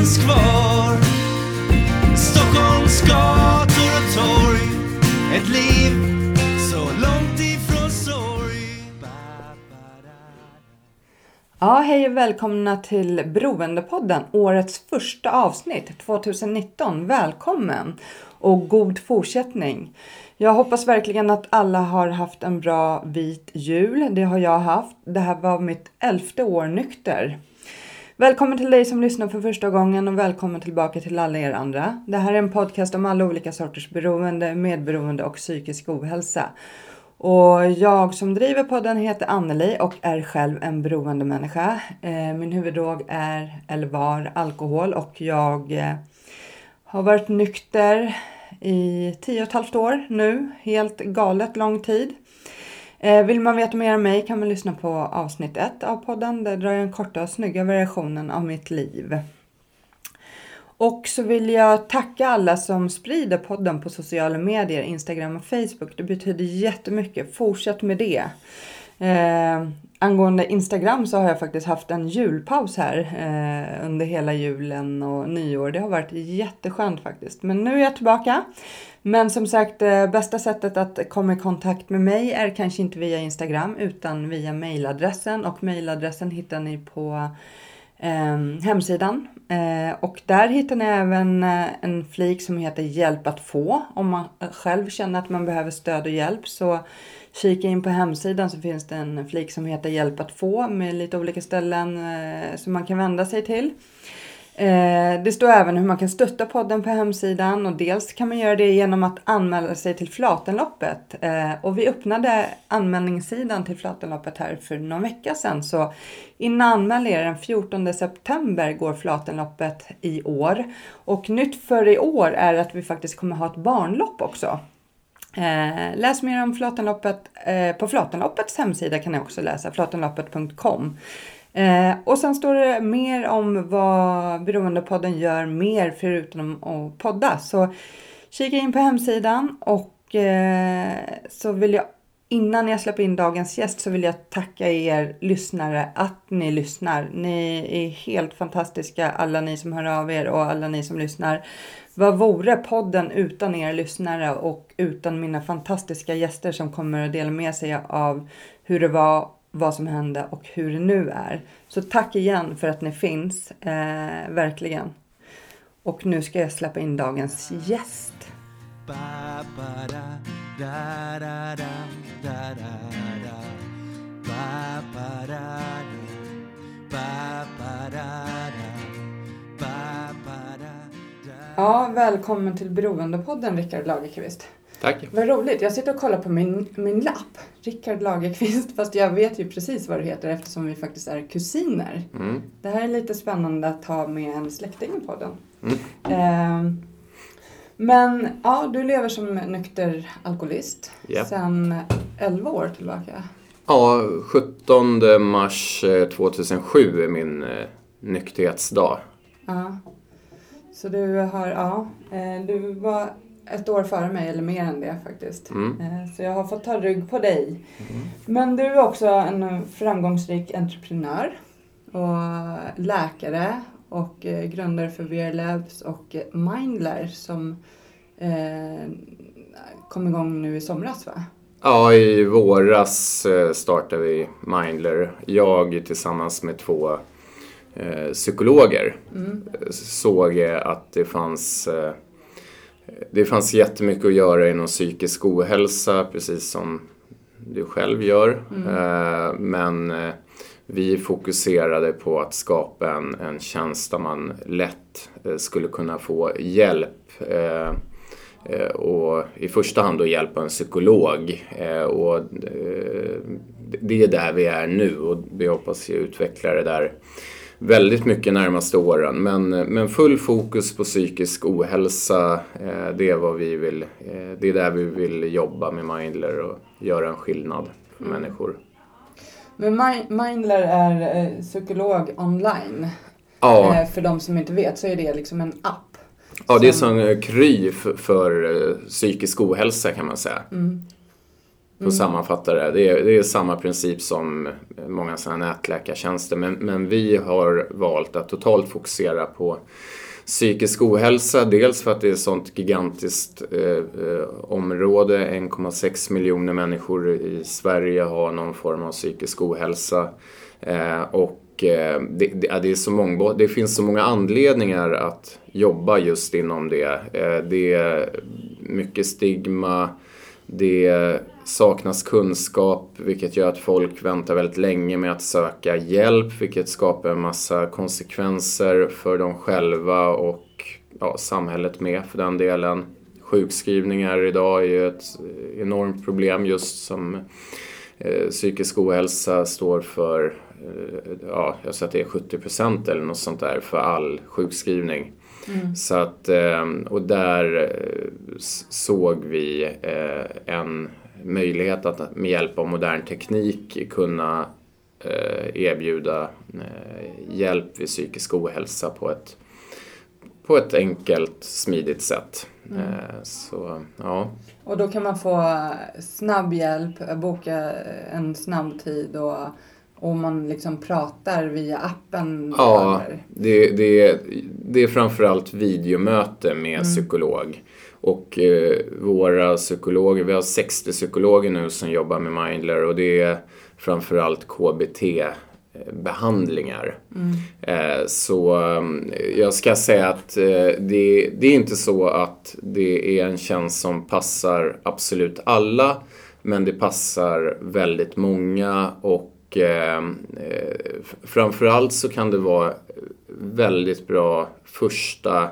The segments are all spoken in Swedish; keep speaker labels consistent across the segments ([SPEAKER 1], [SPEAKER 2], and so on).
[SPEAKER 1] kvar Stockholms gator och torg Ett liv så långt ifrån sorg
[SPEAKER 2] Ja, hej och välkomna till Beroendepodden, årets första avsnitt 2019. Välkommen och god fortsättning. Jag hoppas verkligen att alla har haft en bra vit jul. Det har jag haft. Det här var mitt elfte år nykter. Välkommen till dig som lyssnar för första gången och välkommen tillbaka till alla er andra. Det här är en podcast om alla olika sorters beroende, medberoende och psykisk ohälsa. Och jag som driver podden heter Anneli och är själv en beroende människa. Eh, min huvuddrog är, eller var, alkohol och jag eh, har varit nykter i tio och ett halvt år nu. Helt galet lång tid. Eh, vill man veta mer om mig kan man lyssna på avsnitt 1 av podden. Där drar jag den korta och snygga versionen av mitt liv. Och så vill jag tacka alla som sprider podden på sociala medier, Instagram och Facebook. Det betyder jättemycket. Fortsätt med det. Eh, angående Instagram så har jag faktiskt haft en julpaus här eh, under hela julen och nyår. Det har varit jätteskönt faktiskt. Men nu är jag tillbaka. Men som sagt, eh, bästa sättet att komma i kontakt med mig är kanske inte via Instagram utan via mailadressen och mailadressen hittar ni på eh, hemsidan. Eh, och där hittar ni även eh, en flik som heter Hjälp att få. Om man eh, själv känner att man behöver stöd och hjälp så kika in på hemsidan så finns det en flik som heter Hjälp att få med lite olika ställen eh, som man kan vända sig till. Eh, det står även hur man kan stötta podden på hemsidan och dels kan man göra det genom att anmäla sig till Flatenloppet. Eh, och vi öppnade anmälningssidan till Flatenloppet här för någon vecka sedan så in och anmäl er den 14 september går Flatenloppet i år. Och nytt för i år är att vi faktiskt kommer ha ett barnlopp också. Eh, läs mer om Flatenloppet på Flatenloppets hemsida kan ni också läsa, flatenloppet.com. Eh, och sen står det mer om vad Beroendepodden gör mer förutom att podda. Så kika in på hemsidan och eh, så vill jag innan jag släpper in dagens gäst så vill jag tacka er lyssnare att ni lyssnar. Ni är helt fantastiska alla ni som hör av er och alla ni som lyssnar. Vad vore podden utan er lyssnare och utan mina fantastiska gäster som kommer att dela med sig av hur det var, vad som hände och hur det nu är. Så tack igen för att ni finns, eh, verkligen. Och nu ska jag släppa in dagens gäst. Ja, välkommen till Beroendepodden Rickard Lagerqvist.
[SPEAKER 3] Tack.
[SPEAKER 2] Vad roligt. Jag sitter och kollar på min, min lapp. Rickard Lagerqvist. Fast jag vet ju precis vad du heter eftersom vi faktiskt är kusiner.
[SPEAKER 3] Mm.
[SPEAKER 2] Det här är lite spännande att ha med en släkting i podden.
[SPEAKER 3] Mm.
[SPEAKER 2] Eh, men ja, du lever som nykter alkoholist
[SPEAKER 3] Ja.
[SPEAKER 2] sedan 11 år tillbaka.
[SPEAKER 3] Ja, 17 mars eh, 2007 är min eh, nykterhetsdag.
[SPEAKER 2] Ja. Så du har, ja, eh, du var ett år före mig, eller mer än det faktiskt.
[SPEAKER 3] Mm.
[SPEAKER 2] Eh, Så jag har fått ta rygg på dig. Men du är också en framgångsrik entreprenör och läkare och eh, grundare för VR Labs och Mindler som eh, kom igång nu i somras va?
[SPEAKER 3] Ja, i våras startade vi Mindler. Jag tillsammans med två psykologer
[SPEAKER 2] Mm.
[SPEAKER 3] såg att det fanns det fanns jättemycket att göra inom psykisk ohälsa, precis som du själv gör. Eh, men eh, vi fokuserade på att skapa en, en tjänst där man lätt eh, skulle kunna få hjälp. Och i första hand då hjälpa en psykolog. Och, det är där vi är nu och vi hoppas ju utveckla det där väldigt mycket närmaste åren. Men, men full fokus på psykisk ohälsa, eh, det är vad vi vill, eh, det är där vi vill jobba med Mindler och göra en skillnad för
[SPEAKER 2] Mm.
[SPEAKER 3] människor.
[SPEAKER 2] Men Mi- Mindler är eh, psykolog online.
[SPEAKER 3] Ja,
[SPEAKER 2] för de som inte vet så är det liksom en app.
[SPEAKER 3] ja det är
[SPEAKER 2] som-
[SPEAKER 3] som Kry för, för psykisk ohälsa kan man säga.
[SPEAKER 2] Mm.
[SPEAKER 3] För att sammanfatta det. Det är, det är samma princip som många sådana nätläkartjänster. Men, men vi har valt att totalt fokusera på psykisk ohälsa. Dels för att det är ett sånt gigantiskt eh, eh, område. 1,6 miljoner människor i Sverige har någon form av psykisk ohälsa. Eh, och eh, det, det, det, är så många, det finns så många anledningar att jobba just inom det. Eh, det är mycket stigma. Det saknas kunskap vilket gör att folk väntar väldigt länge med att söka hjälp vilket skapar en massa konsekvenser för dem själva och ja, samhället med för den delen. Sjukskrivningar idag är ju ett enormt problem just som eh, psykisk ohälsa står för, eh, ja, jag säger att det är 70 procent eller något sånt där för all sjukskrivning. Så att, eh, och där eh, såg vi eh, en möjlighet att med hjälp av modern teknik kunna eh, erbjuda eh, hjälp vid psykisk ohälsa på ett, på ett enkelt, smidigt sätt. Eh, Så ja,
[SPEAKER 2] Och då kan man få snabb hjälp, boka en snabb tid och, och man liksom pratar via appen.
[SPEAKER 3] Ja, det, det, det är framförallt videomöte med psykolog. Och eh, våra psykologer, vi har 60 psykologer nu som jobbar med Mindler och det är framförallt KBT-behandlingar. Eh, så eh, jag ska säga att eh, det, det är inte så att det är en tjänst som passar absolut alla. Men det passar väldigt många och och eh, framförallt så kan det vara väldigt bra första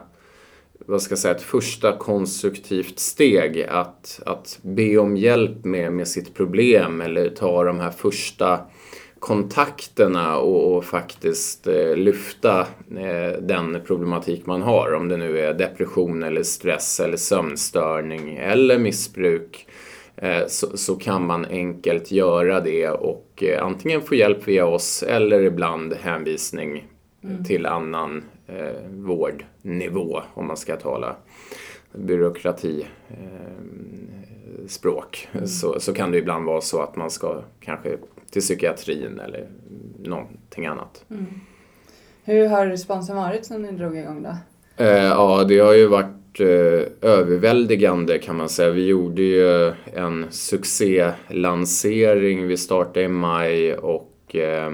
[SPEAKER 3] vad ska jag säga, ett första konstruktivt steg att, att be om hjälp med, med sitt problem eller ta de här första kontakterna och, och faktiskt eh, lyfta eh, den problematik man har. Om det nu är depression eller stress eller sömnstörning eller missbruk eh, så, så kan man enkelt göra det och eh, antingen få hjälp via oss eller ibland hänvisning till annan eh, vårdnivå om man ska tala byråkrati eh, språk så, så kan det ibland vara så att man ska kanske till psykiatrin eller någonting annat.
[SPEAKER 2] Hur har responsen varit sen ni drog igång då?
[SPEAKER 3] Eh, ja, det har ju varit eh, överväldigande kan man säga. Vi gjorde ju en succélansering. Vi startade i maj och eh,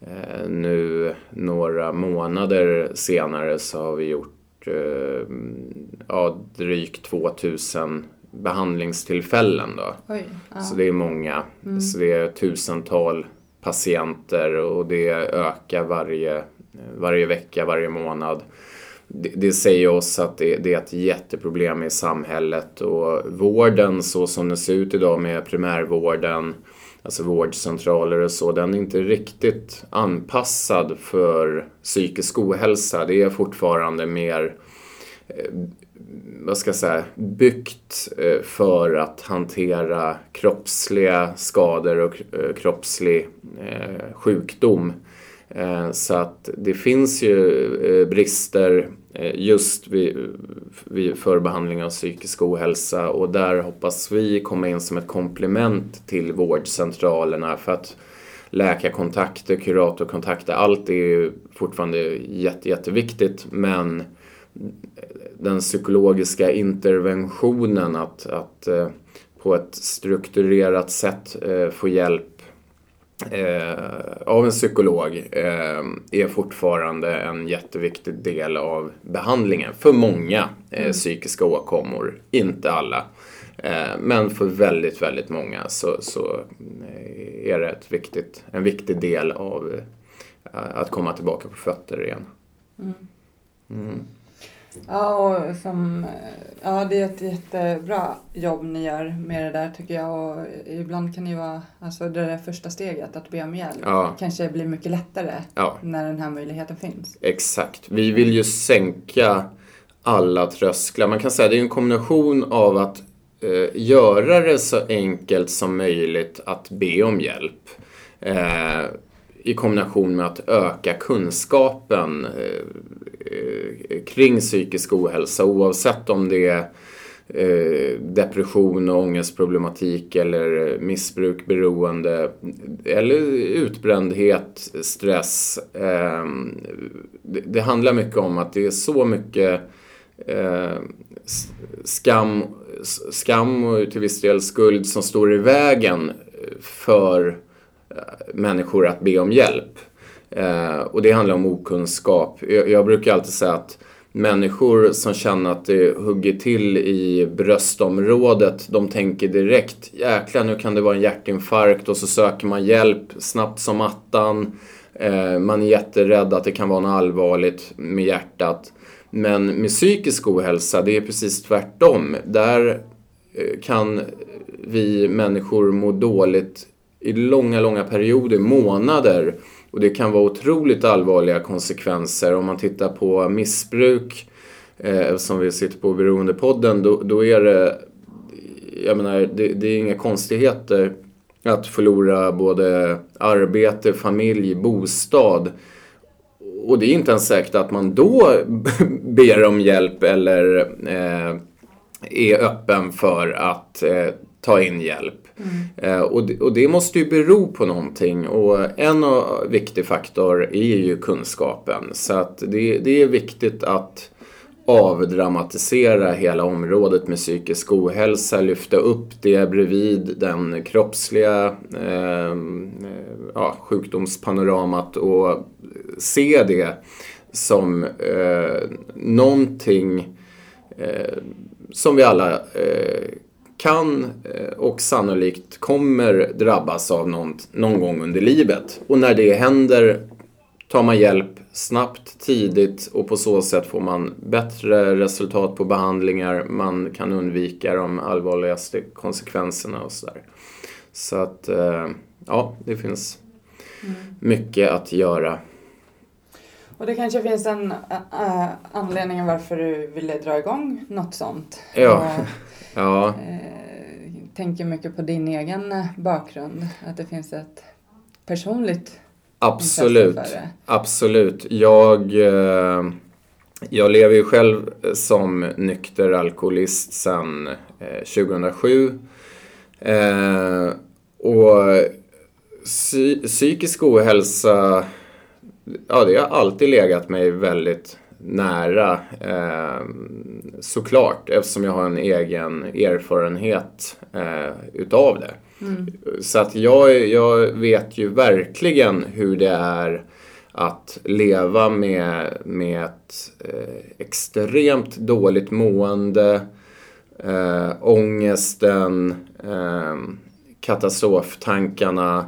[SPEAKER 3] eh, nu några månader senare så har vi gjort ja, drygt 2000 behandlingstillfällen då.
[SPEAKER 2] Oj, ja.
[SPEAKER 3] Så det är många. Så det är tusental patienter och det ökar varje, varje vecka, varje månad. Det, det säger oss att det, det är ett jätteproblem i samhället och vården så som den ser ut idag med primärvården, alltså vårdcentraler och så, den är inte riktigt anpassad för psykisk ohälsa. Det är fortfarande mer eh, vad ska jag säga, byggt eh, för att hantera kroppsliga skador och eh, kroppslig sjukdom. Eh, så att det finns ju eh, brister eh, just vid, vid förbehandling av psykisk ohälsa. Och där hoppas vi komma in som ett komplement till vårdcentralerna. För att läkarkontakter, kuratorkontakter, allt är ju fortfarande jätte, jätteviktigt. Men den psykologiska interventionen att, att på ett strukturerat sätt få hjälp eh, av en psykolog eh, är fortfarande en jätteviktig del av behandlingen för många eh, psykiska åkommor, inte alla. Eh, men för väldigt, väldigt många så, så eh, är det ett viktigt, en viktig del av eh, att komma tillbaka på fötter igen.
[SPEAKER 2] Ja, och som, ja, det är ett jättebra jobb ni gör med det där tycker jag. Och ibland kan det ju vara alltså det där första steget, att be om hjälp.
[SPEAKER 3] Ja.
[SPEAKER 2] Kanske blir mycket lättare
[SPEAKER 3] Ja.
[SPEAKER 2] när den här möjligheten finns.
[SPEAKER 3] Exakt. Vi vill ju sänka alla trösklar. Man kan säga att det är en kombination av att eh, göra det så enkelt som möjligt att be om hjälp. Eh, i kombination med att öka kunskapen eh, eh, kring psykisk ohälsa oavsett om det är eh, depression och ångestproblematik eller missbruk, beroende eller utbrändhet, stress. Ehm, det, handlar mycket om att det är så mycket skam, skam och till viss del skuld som står i vägen för människor att be om hjälp. Eh, och det handlar om okunskap. Jag, jag brukar alltid säga att människor som känner att det hugger till i bröstområdet, de tänker direkt jäklar nu kan det vara en hjärtinfarkt och så söker man hjälp snabbt som attan. Eh, man är jätterädd att det kan vara något allvarligt med hjärtat. Men med psykisk ohälsa, det är precis tvärtom. Där eh, kan vi människor må dåligt i långa, långa perioder, månader. Och det kan vara otroligt allvarliga konsekvenser. Om man tittar på missbruk, eh, som vi sitter på Beroendepodden, då, då är det, jag menar, det, det är inga konstigheter att förlora både arbete, familj, bostad. Och det är inte ens säkert att man då ber om hjälp eller eh, är öppen för att eh, ta in hjälp. Mm. Eh, och, det, och det måste ju bero på någonting och en viktig faktor är ju kunskapen. Så att det, det är viktigt att avdramatisera hela området med psykisk ohälsa, lyfta upp det bredvid den kroppsliga eh, ja, sjukdomspanoramat och se det som eh, någonting eh, som vi alla eh, kan eh, och sannolikt kommer drabbas av någon, någon gång under livet. Och när det händer tar man hjälp snabbt, tidigt och på så sätt får man bättre resultat på behandlingar. Man kan undvika de allvarligaste konsekvenserna och sådär. Så att, eh, ja, det finns mycket att göra.
[SPEAKER 2] Och det kanske finns en äh, anledning varför du ville dra igång något sånt.
[SPEAKER 3] Ja.
[SPEAKER 2] Och,
[SPEAKER 3] Ja,
[SPEAKER 2] eh, tänker mycket på din egen bakgrund. Att det finns ett personligt
[SPEAKER 3] absolut.
[SPEAKER 2] för det.
[SPEAKER 3] Absolut. Jag, jag lever ju själv som nykter alkoholist sedan eh, 2007. Eh, och psy- psykisk ohälsa, ja det har alltid legat mig väldigt nära eh, såklart eftersom jag har en egen erfarenhet eh, utav det. Så att jag, jag vet ju verkligen hur det är att leva med, med ett eh, extremt dåligt mående, eh, ångesten, eh, katastroftankarna.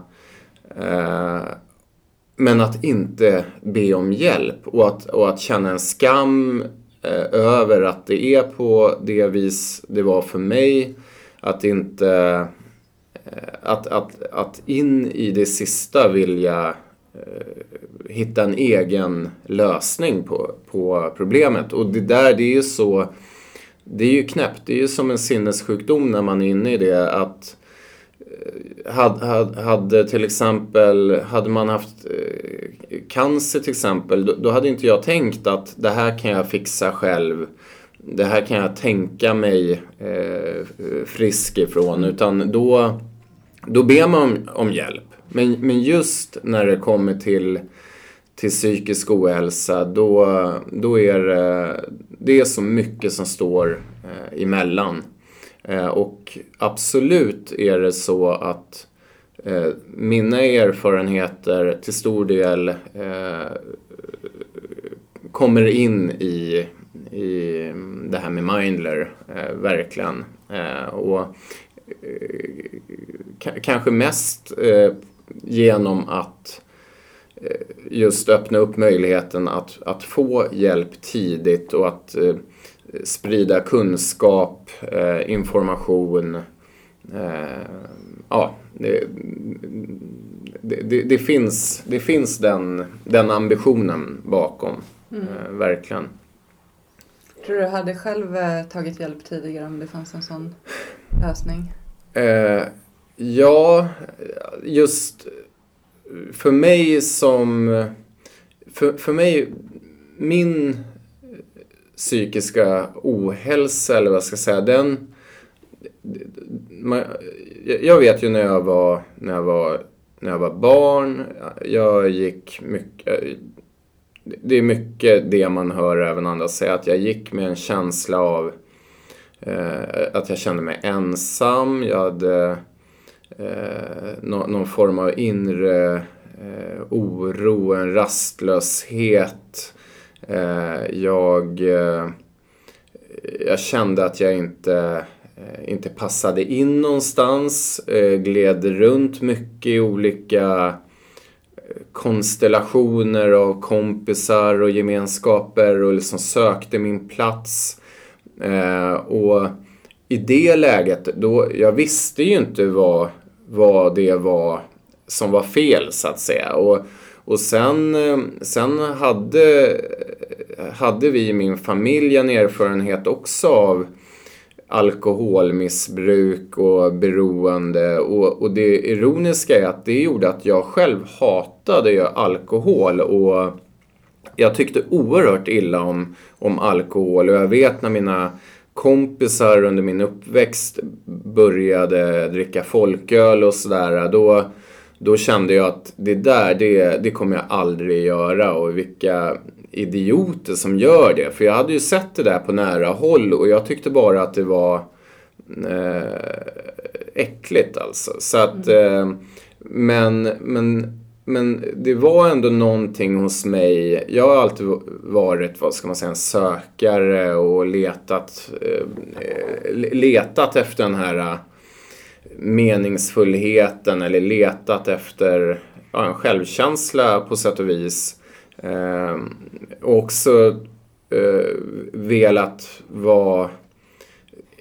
[SPEAKER 3] Men att inte be om hjälp och att, och att känna en skam eh, över att det är på det vis det var för mig. Att inte... Eh, att, att, att in i det sista vilja eh, hitta en egen lösning på, på problemet. Och det där, det är ju så... Det är ju knäppt. Det är ju som en sinnessjukdom när man är inne i det. att hade, hade, hade till exempel, hade man haft eh, cancer till exempel, då, då hade inte jag tänkt att det här kan jag fixa själv. Det här kan jag tänka mig eh, frisk ifrån. Utan då, då ber man om, om hjälp. Men, men just när det kommer till, till psykisk ohälsa, då, då är det, det är så mycket som står eh, emellan. Eh, och absolut är det så att eh, mina erfarenheter till stor del eh, kommer in i, i det här med Mindler, verkligen. Och kanske mest genom att just öppna upp möjligheten att, att få hjälp tidigt och att eh, sprida kunskap, eh, information. Eh, ja, det, det, det, finns, det finns den, den ambitionen bakom, mm. eh, verkligen.
[SPEAKER 2] Tror du hade själv eh, tagit hjälp tidigare om det fanns en sån lösning?
[SPEAKER 3] Eh, ja, just för mig som... För, för mig, min psykiska ohälsa, eller vad jag ska säga, den... Man, jag vet ju när jag var, när jag var, när jag var barn, jag gick mycket... Det är mycket det man hör även andra säga, att jag gick med en känsla av eh, att jag kände mig ensam, jag hade eh, någon, någon, form av inre eh, oro, en rastlöshet. Eh, jag, eh, jag kände att jag inte, eh, inte passade in någonstans, eh, gled runt mycket i olika eh, konstellationer av kompisar och gemenskaper och liksom sökte min plats. Eh, och i det läget, då, jag visste ju inte vad, vad det var som var fel så att säga. Och, och sen, eh, sen hade, hade vi i min familj en erfarenhet också av alkoholmissbruk och beroende. Och, och det ironiska är att det gjorde att jag själv hatade ju alkohol. Och jag tyckte oerhört illa om, om alkohol. Och jag vet när mina kompisar under min uppväxt började dricka folköl och sådär, då, då kände jag att det där, det, det kommer jag aldrig göra. Och vilka idioter som gör det. För jag hade ju sett det där på nära håll och jag tyckte bara att det var eh, äckligt alltså. Så att, mm. eh, men, men men det var ändå någonting hos mig. Jag har alltid varit, vad ska man säga, en sökare och letat, eh, letat efter den här eh, meningsfullheten eller letat efter ja, en självkänsla på sätt och vis. Eh, och också eh, velat vara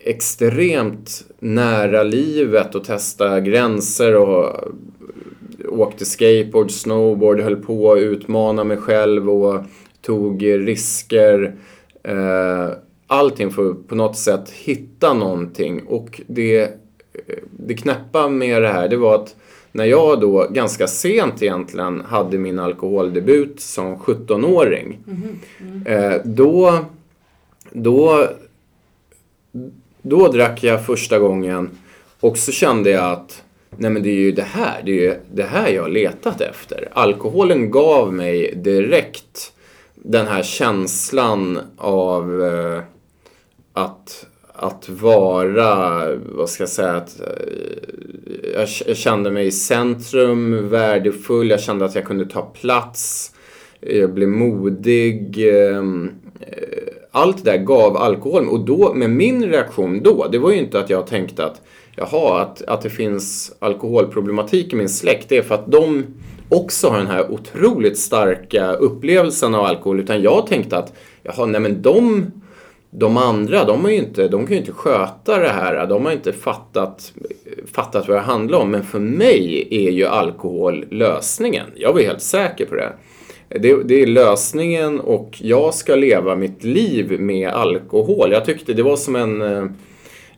[SPEAKER 3] extremt nära livet och testa gränser och eh, åkte skateboard, snowboard, höll på att utmana mig själv och tog risker. Eh, allting för att på något sätt hitta någonting. Och det, eh, det knäppa med det här, det var att när jag då ganska sent egentligen hade min alkoholdebut som 17-åring. Mm -hmm. eh, då, då, då drack jag första gången och så kände jag att Nej men det är ju det här, det är ju det här jag har letat efter. Alkoholen gav mig direkt den här känslan av eh, att, att vara, vad ska jag säga, att eh, jag, jag kände mig i centrum, värdefull, jag kände att jag kunde ta plats, jag blev modig. Ehm, eh, allt det där gav alkohol. och då, med min reaktion då, det var ju inte att jag tänkte att jaha, att, att det finns alkoholproblematik i min släkt, det är för att de också har den här otroligt starka upplevelsen av alkohol. Utan jag tänkte att, jaha, nej men de, de andra, de, har ju inte, de kan ju inte sköta det här. De har inte fattat, fattat vad det handlar om. Men för mig är ju alkohol lösningen. Jag var helt säker på det. Det, det, är lösningen och jag ska leva mitt liv med alkohol. Jag tyckte det var som en eh,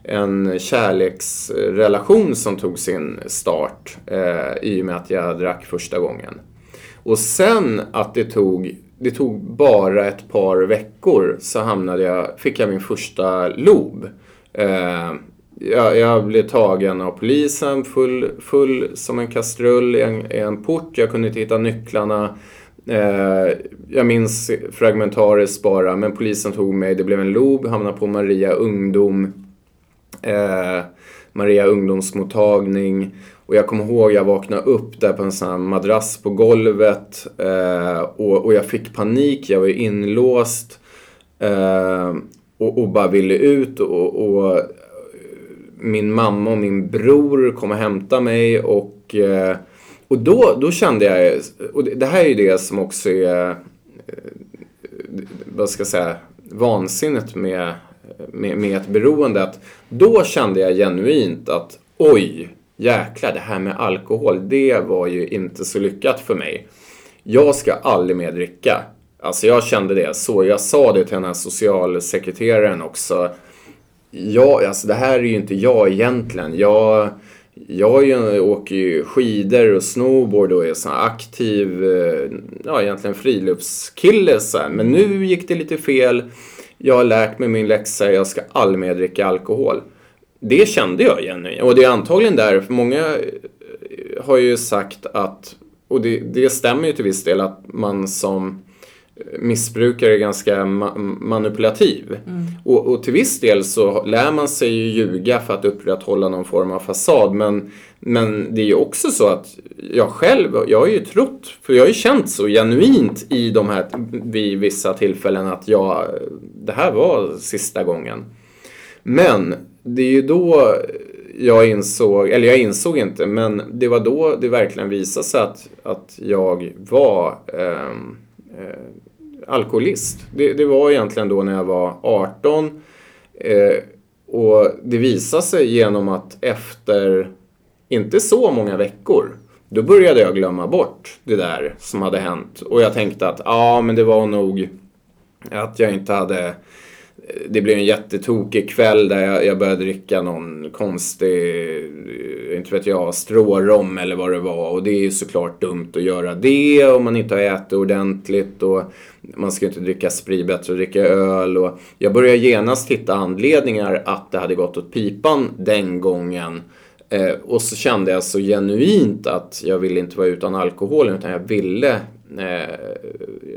[SPEAKER 3] en kärleksrelation som tog sin start eh, i och med att jag drack första gången. Och sen att det tog, det tog bara ett par veckor så hamnade jag, fick jag min första LOB. Eh, jag, jag, blev tagen av polisen full, full som en kastrull i en, i en port. Jag kunde inte hitta nycklarna. Eh, jag minns fragmentariskt bara, men polisen tog mig. Det blev en LOB, hamnade på Maria Ungdom eh, Maria ungdomsmottagning. Och jag kommer ihåg jag vaknade upp där på en sån här madrass på golvet eh, och, och jag fick panik, jag var inlåst eh, och, och, bara ville ut och, och, min mamma och min bror kom och hämtade mig och, eh, Och då, då kände jag, och det det här är ju det som också är, eh, vad ska jag säga, vansinnet med, med, med ett beroende. Att då kände jag genuint att oj, jäklar, det här med alkohol, det var ju inte så lyckat för mig. Jag ska aldrig mer dricka. Alltså jag kände det så. Jag sa det till den här socialsekreteraren också. Ja, alltså det här är ju inte jag egentligen. Jag, jag är ju, åker ju skidor och snowboard och är så här aktiv, eh, ja egentligen friluftskille så här. Men nu gick det lite fel. Jag har lärt mig min läxa, jag ska aldrig mer dricka alkohol. Det kände jag genuint. Och det är antagligen där, för många eh, har ju sagt att, och det, det stämmer ju till viss del, att man som missbrukare är ganska ma manipulativ. Och, och till viss del så lär man sig ju ljuga för att upprätthålla någon form av fasad. Men, men det är ju också så att jag själv, jag har ju trott, för jag har ju känt så genuint i de här, vid vissa tillfällen att jag, det här var sista gången. Men det är ju då jag insåg, eller jag insåg inte, men det var då det verkligen visade sig att, att jag var eh, eh, alkoholist. Det, det var egentligen då när jag var 18. Eh, och det visade sig genom att efter inte så många veckor då började jag glömma bort det där som hade hänt. Och jag tänkte att ja, men det var nog att jag inte hade det blev en jättetokig kväll där jag, jag började dricka någon konstig, eh, inte vet jag, strårom eller vad det var. Och det är ju såklart dumt att göra det om man inte har ätit ordentligt. Och man ska ju inte dricka sprit, bättre att dricka öl. Och jag började genast hitta anledningar att det hade gått åt pipan den gången. Eh, och så kände jag så genuint att jag ville inte vara utan alkohol utan jag ville, eh,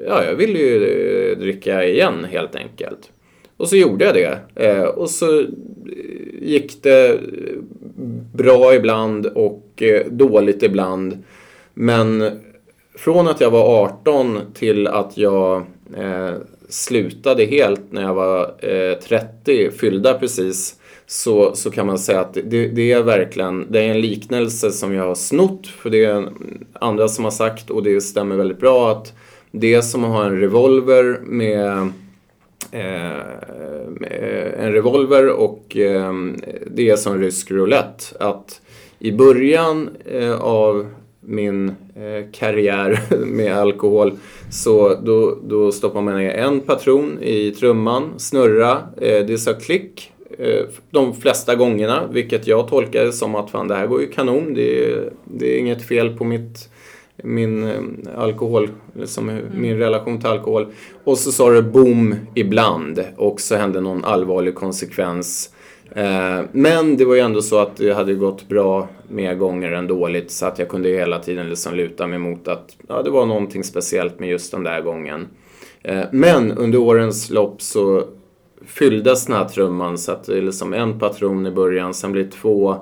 [SPEAKER 3] ja jag ville ju eh, dricka igen helt enkelt. Och så gjorde jag det. Eh, och så eh, gick det bra ibland och eh, dåligt ibland. Men från att jag var 18 till att jag slutade helt när jag var 30, fyllda precis, så, så kan man säga att det, det, är verkligen det är en liknelse som jag har snott, för det är andra som har sagt och det stämmer väldigt bra att det är som att ha en revolver med Eh, eh, en revolver och eh, det är som rysk roulette. Att i början eh, av min eh, karriär med alkohol så då, då stoppar man ner en patron i trumman, snurra, det sa klick de flesta gångerna, vilket jag tolkade som att fan det här går ju kanon, det är, det är inget fel på mitt min eh, alkohol, mm. min relation till alkohol. Och så sa det boom ibland och så hände någon allvarlig konsekvens. Eh, men det var ju ändå så att det hade gått bra mer gånger än dåligt så att jag kunde hela tiden liksom luta mig mot att ja, det var någonting speciellt med just den där gången. Eh, men under årens lopp så fylldes den här trumman så att det är liksom en patron i början, sen blir det två,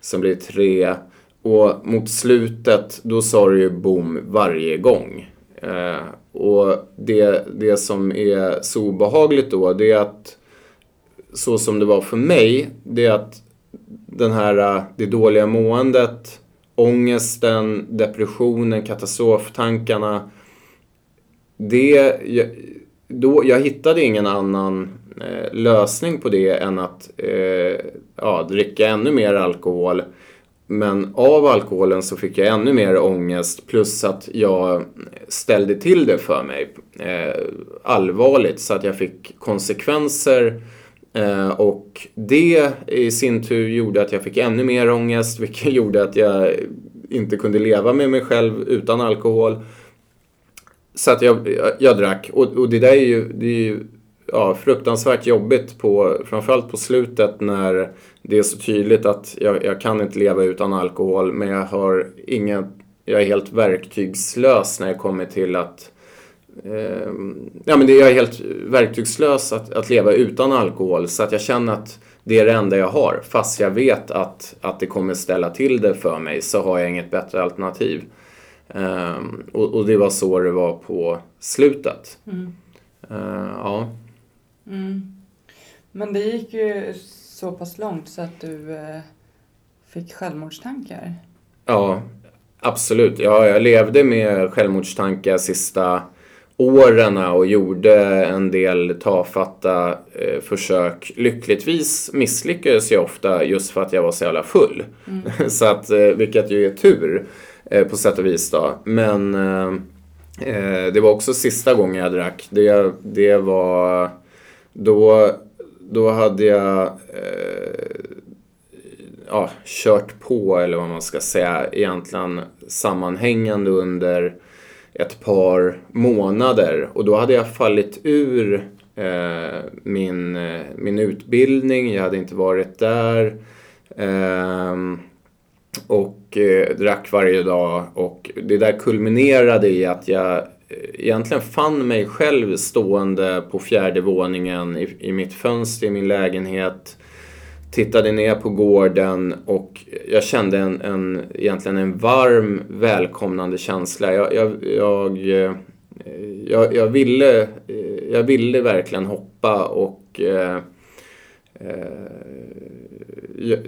[SPEAKER 3] sen blir det tre och mot slutet, då sa det ju boom varje gång. Eh, och det, det som är så obehagligt då, det är att så som det var för mig, det är att den här, eh, det dåliga måendet, ångesten, depressionen, katastroftankarna. Det, jag, då, jag hittade ingen annan eh, lösning på det än att eh, ja, dricka ännu mer alkohol men av alkoholen så fick jag ännu mer ångest plus att jag ställde till det för mig eh, allvarligt så att jag fick konsekvenser eh, och det i sin tur gjorde att jag fick ännu mer ångest vilket gjorde att jag inte kunde leva med mig själv utan alkohol. Så att jag, jag, jag drack och, och, det där är ju, det är ju ja, fruktansvärt jobbigt på, framförallt på slutet när det är så tydligt att jag, jag kan inte leva utan alkohol men jag har inga, jag är helt verktygslös när jag kommer till att eh, ja men det, jag är helt verktygslös att, att leva utan alkohol så att jag känner att det är det enda jag har. Fast jag vet att, att det kommer ställa till det för mig så har jag inget bättre alternativ. Um, och, och, det var så det var på slutet. Mm. Uh, ja.
[SPEAKER 2] Mm. Men det gick ju så pass långt så att du eh, fick självmordstankar?
[SPEAKER 3] Ja, Absolut. Ja, jag levde med självmordstankar sista åren och gjorde en del tafatta eh, försök. Lyckligtvis misslyckades jag ofta just för att jag var så jävla full. Mm. så att, eh, vilket ju är tur eh, på sätt och vis då. Men eh, eh, det var också sista gången jag drack. Det, det var då, då hade jag eh, ja, kört på eller vad man ska säga egentligen sammanhängande under ett par månader. Och då hade jag fallit ur eh, min, eh, min utbildning, jag hade inte varit där. Eh, och eh, drack varje dag. Och det där kulminerade i att jag Eh, egentligen fann mig själv stående på fjärde våningen i, i mitt fönster i min lägenhet tittade ner på gården och jag kände en, en egentligen en varm välkomnande känsla. Jag, jag, jag, eh, jag, jag ville, eh, jag ville verkligen hoppa och eh, jag,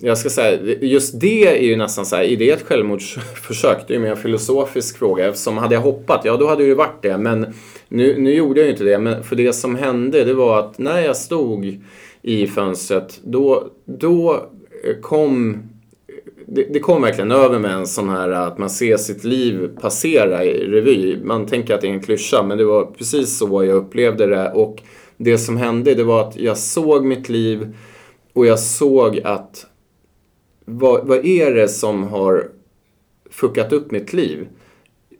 [SPEAKER 3] jag ska säga, just det är ju nästan så här, är det ett självmordsförsök? Det är ju mer en filosofisk fråga. Eftersom hade jag hoppat, ja då hade det ju varit det. Men nu, nu gjorde jag ju inte det. Men för det som hände, det var att när jag stod i fönstret, då, då eh, kom det, det kom verkligen över med en sån här att man ser sitt liv passera i revy. Man tänker att det är en klyscha, men det var precis så jag upplevde det. Och det som hände, det var att jag såg mitt liv och jag såg att vad, vad är det som har fuckat upp mitt liv?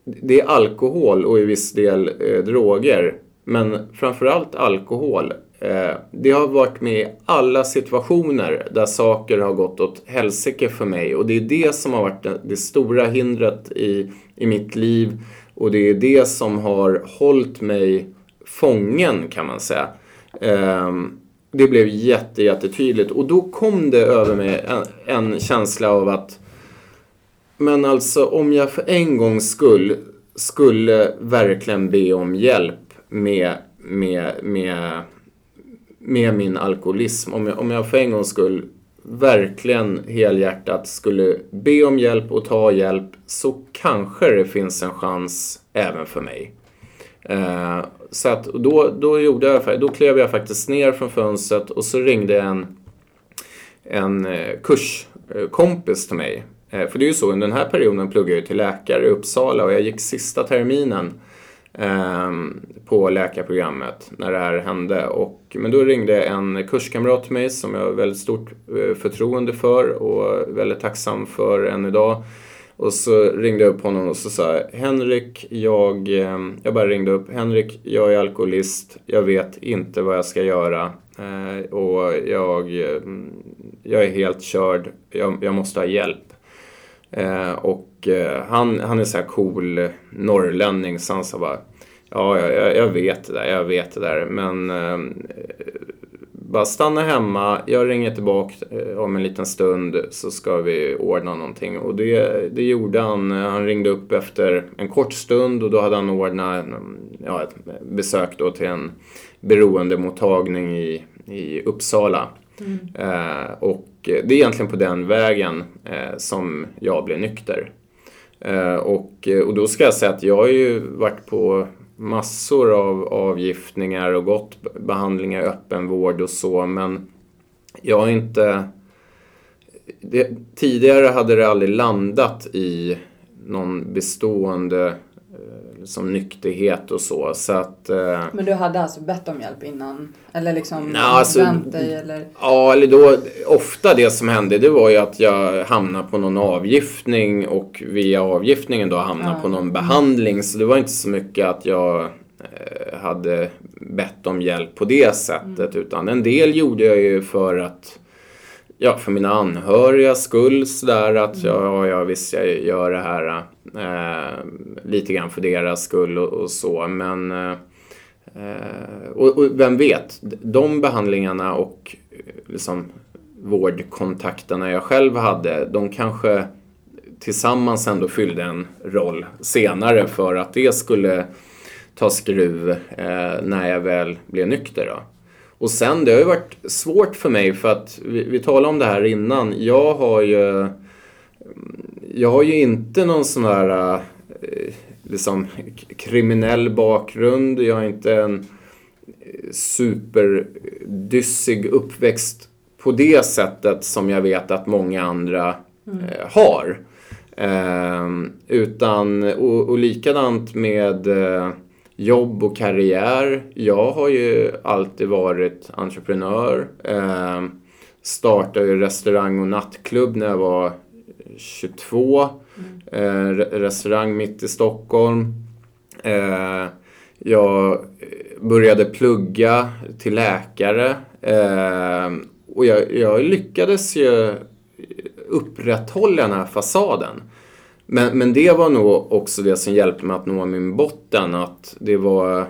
[SPEAKER 3] Det är alkohol och i viss del eh, droger. Men framförallt alkohol. Eh, det har varit med i alla situationer där saker har gått åt helsike för mig och det är det som har varit det, det stora hindret i, i mitt liv och det är det som har hållit mig fången kan man säga. Eh, det blev jätte, jättetydligt och då kom det över mig en, en känsla av att men alltså om jag för en gångs skull skulle verkligen be om hjälp med, med, med med min alkoholism. Om jag, om jag för en gångs skull verkligen helhjärtat skulle be om hjälp och ta hjälp så kanske det finns en chans även för mig. Eh, så att då, då, gjorde jag, då klev jag faktiskt ner från fönstret och så ringde en, en eh, kurskompis till mig. Eh, för det är ju så, under den här perioden pluggade jag till läkare i Uppsala och jag gick sista terminen ehm, på läkarprogrammet när det här hände. Och, men då ringde en kurskamrat till mig som jag har väldigt stort eh, förtroende för och väldigt tacksam för än idag. Och så ringde jag upp honom och så sa jag, Henrik, jag, eh, jag bara ringde upp, Henrik, jag är alkoholist, jag vet inte vad jag ska göra eh, och jag, eh, jag är helt körd, jag, jag måste ha hjälp. Och han, han är så här cool norrlänning så han sa bara Ja, jag, jag vet det där, jag vet det där. Men bara stanna hemma, jag ringer tillbaka eh, om en liten stund så ska vi ordna någonting. Och det, det gjorde han. Han ringde upp efter en kort stund och då hade han ordnat en, ja, ett besök då till en beroendemottagning i, i Uppsala. Mm. Eh, och det är egentligen på den vägen eh, som jag blev nykter. Eh, och, och då ska jag säga att jag har ju varit på massor av avgiftningar och gått behandlingar i öppenvård och så men jag har inte... Det, tidigare hade det aldrig landat i någon bestående som nykterhet och så. så att, eh,
[SPEAKER 2] Men du hade alltså bett om hjälp innan? Eller liksom na, alltså, vänt dig? Eller?
[SPEAKER 3] Ja, eller då, ofta det som hände det var ju att jag hamnade på någon avgiftning och via avgiftningen då hamnade ja. på någon behandling. Så det var inte så mycket att jag eh, hade bett om hjälp på det sättet. Mm. Utan en del gjorde jag ju för att ja, för mina anhöriga skull sådär att mm. ja, ja, visst jag gör det här eh, lite grann för deras skull och, och så men eh, och, och, vem vet, de behandlingarna och liksom vårdkontakterna jag själv hade, de kanske tillsammans ändå fyllde en roll senare för att det skulle ta skruv eh, när jag väl blev nykter. Då. Och sen, det har ju varit svårt för mig för att vi, vi talade om det här innan. Jag har ju jag har ju inte någon sån här eh, liksom kriminell bakgrund. Jag har inte en superdyssig uppväxt på det sättet som jag vet att många andra eh, har. Eh, utan, och, och likadant med eh, jobb och karriär. Jag har ju alltid varit entreprenör. Eh, startade ju restaurang och nattklubb när jag var 22. Eh, restaurang mitt i Stockholm. Eh, jag började plugga till läkare. Eh, och jag, jag lyckades ju upprätthålla den här fasaden. Men, men det var nog också det som hjälpte mig att nå min botten. Att det var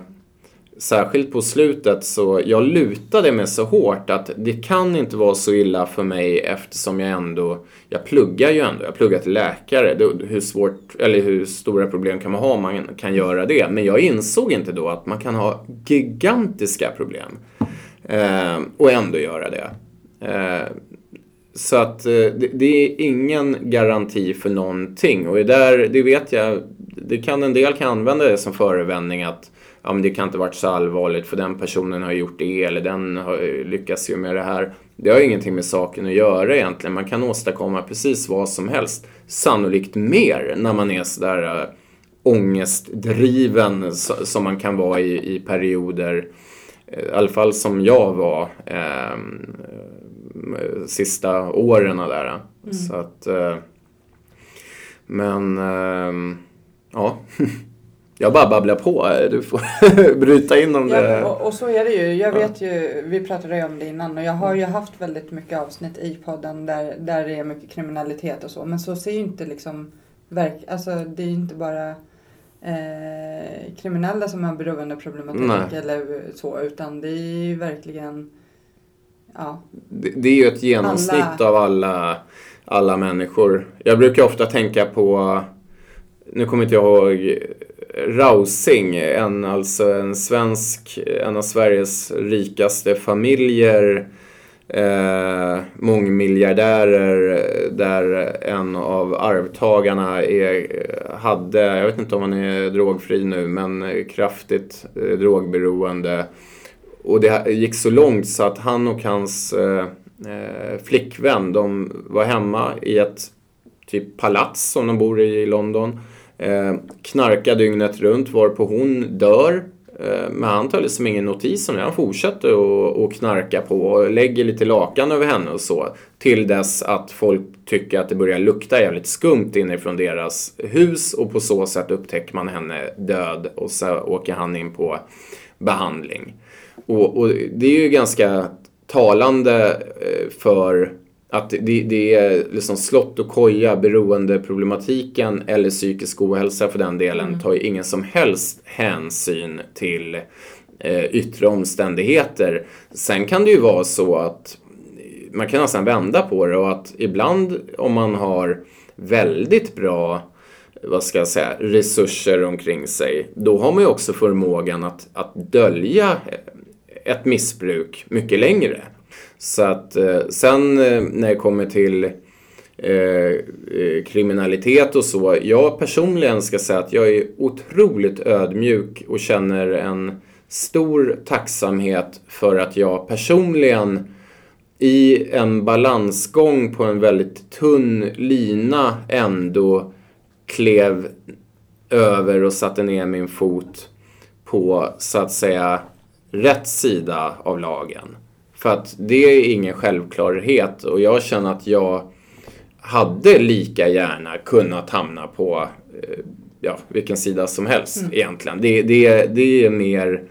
[SPEAKER 3] särskilt på slutet så jag lutade mig så hårt att det kan inte vara så illa för mig eftersom jag ändå, jag pluggar ju ändå, jag pluggar till läkare. Det, hur svårt, eller hur stora problem kan man ha om man kan göra det? Men jag insåg inte då att man kan ha gigantiska problem eh, och ändå göra det. Eh, så att eh, det, det är ingen garanti för någonting. Och det där, det vet jag, det kan, en del kan använda det som förevändning att ja, men det kan inte varit så allvarligt för den personen har gjort det eller den har lyckats ju med det här. Det har ingenting med saken att göra egentligen. Man kan åstadkomma precis vad som helst. Sannolikt mer när man är sådär äh, eh, ångestdriven så, som man kan vara i, i perioder. Eh, I alla fall som jag var eh, sista åren där. Så att... Eh, men... Eh, ja. Jag bara babblar på. Du får bryta in om det.
[SPEAKER 2] Ja, och, och så är det ju. Jag vet ju, vi pratade ju om det innan och jag har ju haft väldigt mycket avsnitt i podden där, där det är mycket kriminalitet och så. Men så ser ju inte liksom verk, alltså det är ju inte bara eh, kriminella som har beroendeproblematik
[SPEAKER 3] Nej.
[SPEAKER 2] eller så utan det är ju verkligen ja,
[SPEAKER 3] Det, det är ju ett genomsnitt
[SPEAKER 2] Alla-
[SPEAKER 3] av alla, alla människor. Jag brukar ofta tänka på, nu kommer inte jag ihåg, Rausing, en, alltså en svensk, en av Sveriges rikaste familjer, eh, mångmiljardärer där en av arvtagarna är, hade, jag vet inte om han är drogfri nu, men kraftigt eh, drogberoende. Och det gick så långt så att han och hans eh, eh, flickvän, de var hemma i ett typ palats som de bor i i London. Eh, knarkar dygnet runt varpå hon dör. Eh, men han tar liksom ingen notis om det. Han fortsätter att- att knarka på och lägger lite lakan över henne och så. Till dess att folk tycker att det börjar lukta jävligt skumt inifrån deras hus och på så sätt upptäcker man henne död och så åker han in på behandling. Och, och det är ju ganska talande eh, för att det, det är liksom slott och koja, beroendeproblematiken eller psykisk ohälsa för den delen tar ju ingen som helst hänsyn till eh, yttre omständigheter. Sen kan det ju vara så att man kan nästan vända på det och att ibland om man har väldigt bra vad ska jag säga, resurser omkring sig, då har man ju också förmågan att, att dölja ett missbruk mycket längre. Så att eh, sen eh, när det kommer till eh, eh, kriminalitet och så. Jag personligen ska säga att jag är otroligt ödmjuk och känner en stor tacksamhet för att jag personligen i en balansgång på en väldigt tunn lina ändå klev över och satte ner min fot på så att säga rätt sida av lagen. För att det är ingen självklarhet och jag känner att jag hade lika gärna kunnat hamna på eh, ja, vilken sida som helst egentligen. Det, det, det är mer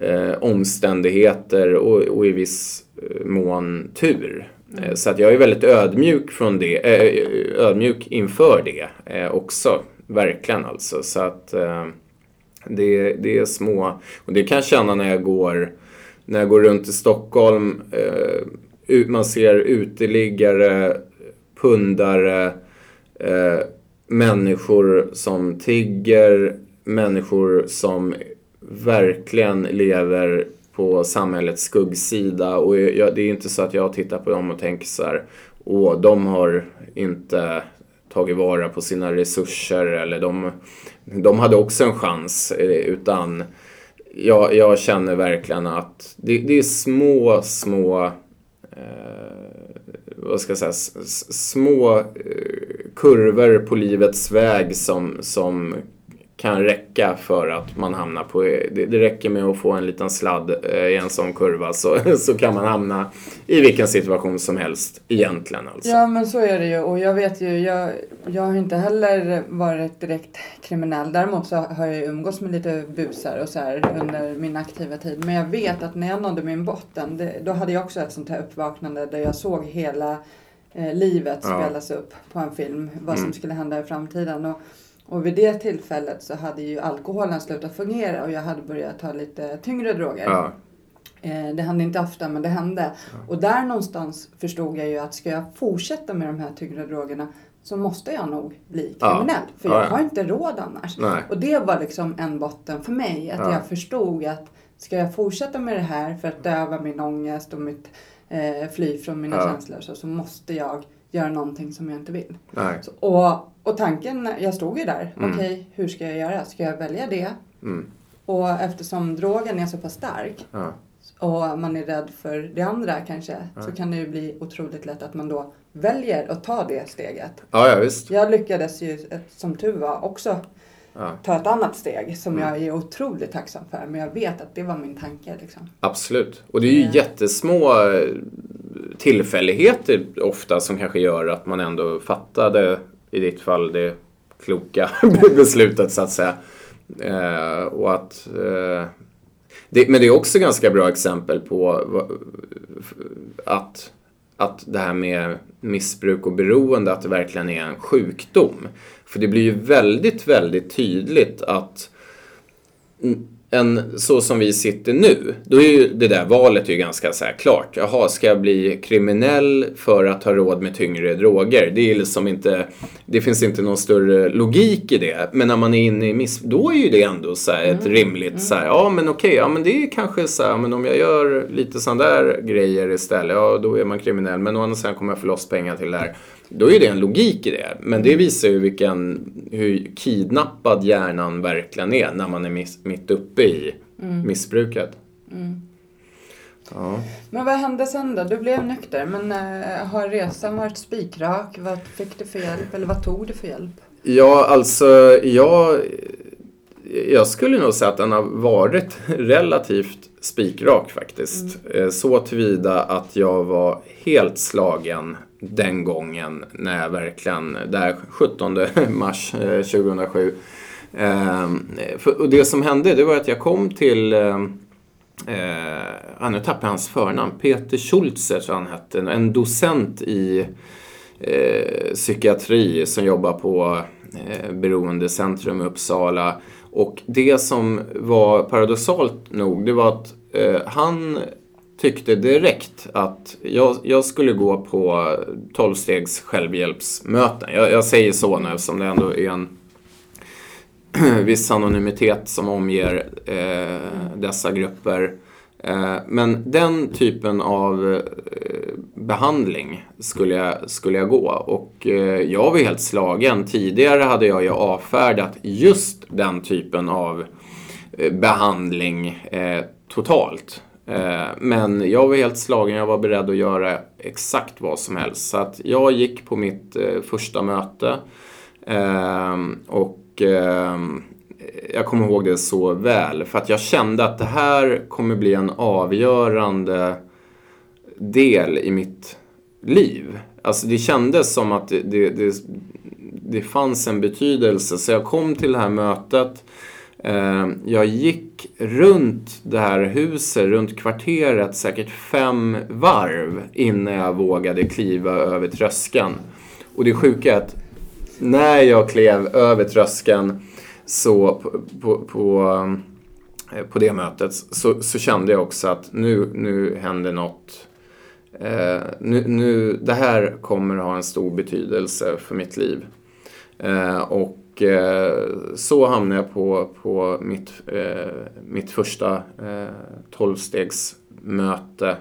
[SPEAKER 3] eh, omständigheter och, och i viss eh, mån tur. Eh, Så att jag är väldigt ödmjuk, från det, eh, ödmjuk inför det eh, också. Verkligen alltså. Så att det, det är små... Och det kan jag känna när jag går, när jag går runt i Stockholm. Eh, man ser uteliggare, pundare, eh, människor som tigger, människor som verkligen lever på samhällets skuggsida. Och jag, det är inte så att jag tittar på dem och tänker så här, åh, de har inte tagit vara på sina resurser eller de, de hade också en chans. Eh, utan jag, jag känner verkligen att det, det är små, små eh, vad ska jag säga, s- små eh, kurvor på livets väg som, som kan räcka för att man hamnar på, det, det räcker med att få en liten sladd eh, i en sån kurva så, så kan man hamna i vilken situation som helst egentligen alltså.
[SPEAKER 2] Ja men så är det ju och jag vet ju, jag, jag har inte heller varit direkt kriminell. Däremot så har jag ju umgås med lite busar och så här under min aktiva tid. Men jag vet att när jag nådde min botten, det, då hade jag också ett sånt här uppvaknande där jag såg hela eh, livet
[SPEAKER 3] Ja.
[SPEAKER 2] spelas upp på en film. Vad som
[SPEAKER 3] Mm.
[SPEAKER 2] skulle hända i framtiden. Och, och vid det tillfället så hade ju alkoholen slutat fungera och jag hade börjat ta lite tyngre droger.
[SPEAKER 3] Ja,
[SPEAKER 2] Eh, det hände inte ofta men det hände. Och där någonstans förstod jag ju att ska jag fortsätta med de här tyngre drogerna så måste jag nog bli
[SPEAKER 3] Ja.
[SPEAKER 2] kriminell. För
[SPEAKER 3] Ja,
[SPEAKER 2] jag
[SPEAKER 3] ja.
[SPEAKER 2] har inte råd annars.
[SPEAKER 3] nej.
[SPEAKER 2] Och det var liksom en botten för mig. Att
[SPEAKER 3] Ja.
[SPEAKER 2] jag förstod att ska jag fortsätta med det här för att döva min ångest och mitt eh, fly från mina
[SPEAKER 3] Ja.
[SPEAKER 2] känslor så, så måste jag göra någonting som jag inte vill. Så, och, och tanken, jag stod ju där.
[SPEAKER 3] Mm.
[SPEAKER 2] Okej, hur ska jag göra? Ska jag välja det?
[SPEAKER 3] Mm.
[SPEAKER 2] Och eftersom drogen är så pass stark
[SPEAKER 3] Ja.
[SPEAKER 2] och man är rädd för det andra kanske
[SPEAKER 3] Ja.
[SPEAKER 2] så kan det ju bli otroligt lätt att man då väljer att ta det steget.
[SPEAKER 3] ja, ja visst.
[SPEAKER 2] Jag lyckades ju eh, som tur var också
[SPEAKER 3] Ja.
[SPEAKER 2] ta ett annat steg som
[SPEAKER 3] Mm.
[SPEAKER 2] jag är otroligt tacksam för. Men jag vet att det var min tanke liksom.
[SPEAKER 3] Absolut. Och det är ju
[SPEAKER 2] Ja.
[SPEAKER 3] jättesmå eh, tillfälligheter ofta som kanske gör att man ändå fattade, i ditt fall, det kloka beslutet så att säga. Eh, och att, eh, det, men det är också ganska bra exempel på att, att det här med missbruk och beroende, att det verkligen är en sjukdom. För det blir ju väldigt, väldigt tydligt att en, så som vi sitter nu, då är ju det där valet ju ganska så här klart. Jaha, ska jag bli kriminell för att ha råd med tyngre droger? Det är liksom inte, det finns inte någon större logik i det. Men när man är inne i miss, då är ju det ändå så här ett rimligt så här, ja men okej, ja men det är kanske så här, men om jag gör lite sådana där grejer istället, ja då är man kriminell. Men å andra sidan kommer jag få loss pengar till det här. Då är det en logik i det. Men det visar ju vilken, hur kidnappad hjärnan verkligen är när man är miss, mitt uppe i missbruket. Ja.
[SPEAKER 2] Men vad hände sen då? Du blev nykter men eh, har resan varit spikrak? Vad fick du för hjälp? Eller vad tog du för hjälp?
[SPEAKER 3] Ja, alltså jag, jag skulle nog säga att den har varit relativt spikrak faktiskt. Eh, Så tillvida att jag var helt slagen Mm. den gången när jag verkligen, där 17 mars eh, 2007. Ehm, och det som hände det var att jag kom till eh, eh nu tappade jag hans förnamn. Peter Schultzer tror han hette. En docent i eh, psykiatri som jobbar på eh, Beroendecentrum i Uppsala. Och det som var paradoxalt nog, det var att eh, han tyckte direkt att jag, jag skulle gå på 12 stegs självhjälpsmöten. Jag, jag säger så nu eftersom det ändå är en viss anonymitet som omger eh, dessa grupper. Eh, men den typen av eh, behandling skulle jag, skulle jag gå. Och eh, jag var helt slagen. Tidigare hade jag ju avfärdat just den typen av eh, behandling eh, totalt. Eh, men jag var helt slagen, jag var beredd att göra exakt vad som helst. Så att jag gick på mitt eh, första möte ehm, och ehm, jag kommer ihåg det så väl för att jag kände att det här kommer bli en avgörande del i mitt liv. Alltså det kändes som att det, det, det, det fanns en betydelse. Så jag kom till det här mötet. Eh, jag gick runt det här huset, runt kvarteret, säkert fem varv innan jag vågade kliva över tröskeln. Och det sjuka är att när jag klev över tröskeln så på, på, på, eh, på det mötet så, så kände jag också att nu, nu händer något. Eh, nu, nu, det här kommer ha en stor betydelse för mitt liv. Eh, och eh, så hamnade jag på, på mitt, eh, mitt första eh, tolvstegsmöte.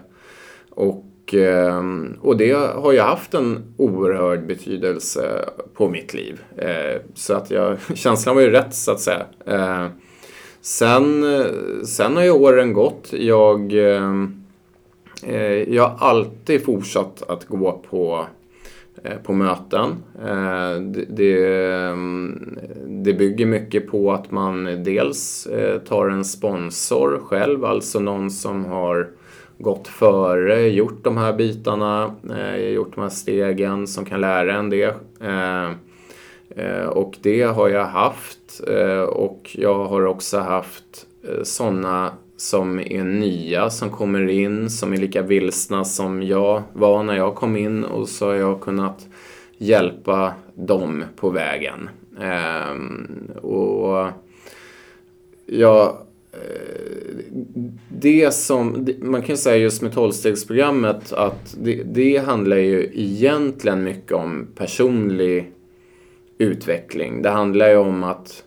[SPEAKER 3] Och eh, och det har ju haft en oerhörd betydelse på mitt liv. Eh, så att jag, känslan var ju rätt så att säga. Eh, sen, sen har ju åren gått. Jag, eh, eh, jag har alltid fortsatt att gå på Eh, på möten. Eh, det, det, mm, det, bygger mycket på att man dels eh, tar en sponsor själv, alltså någon som har gått före, gjort de här bitarna, gjort de här stegen som kan lära en det. Och det har jag haft och jag har också haft sådana som är nya, som kommer in, som är lika vilsna som jag var när jag kom in och så har jag kunnat hjälpa dem på vägen. Ehm, och jag eh, det som, man kan säga just med tolvstegsprogrammet att det, det handlar ju egentligen mycket om personlig utveckling. Det handlar ju om att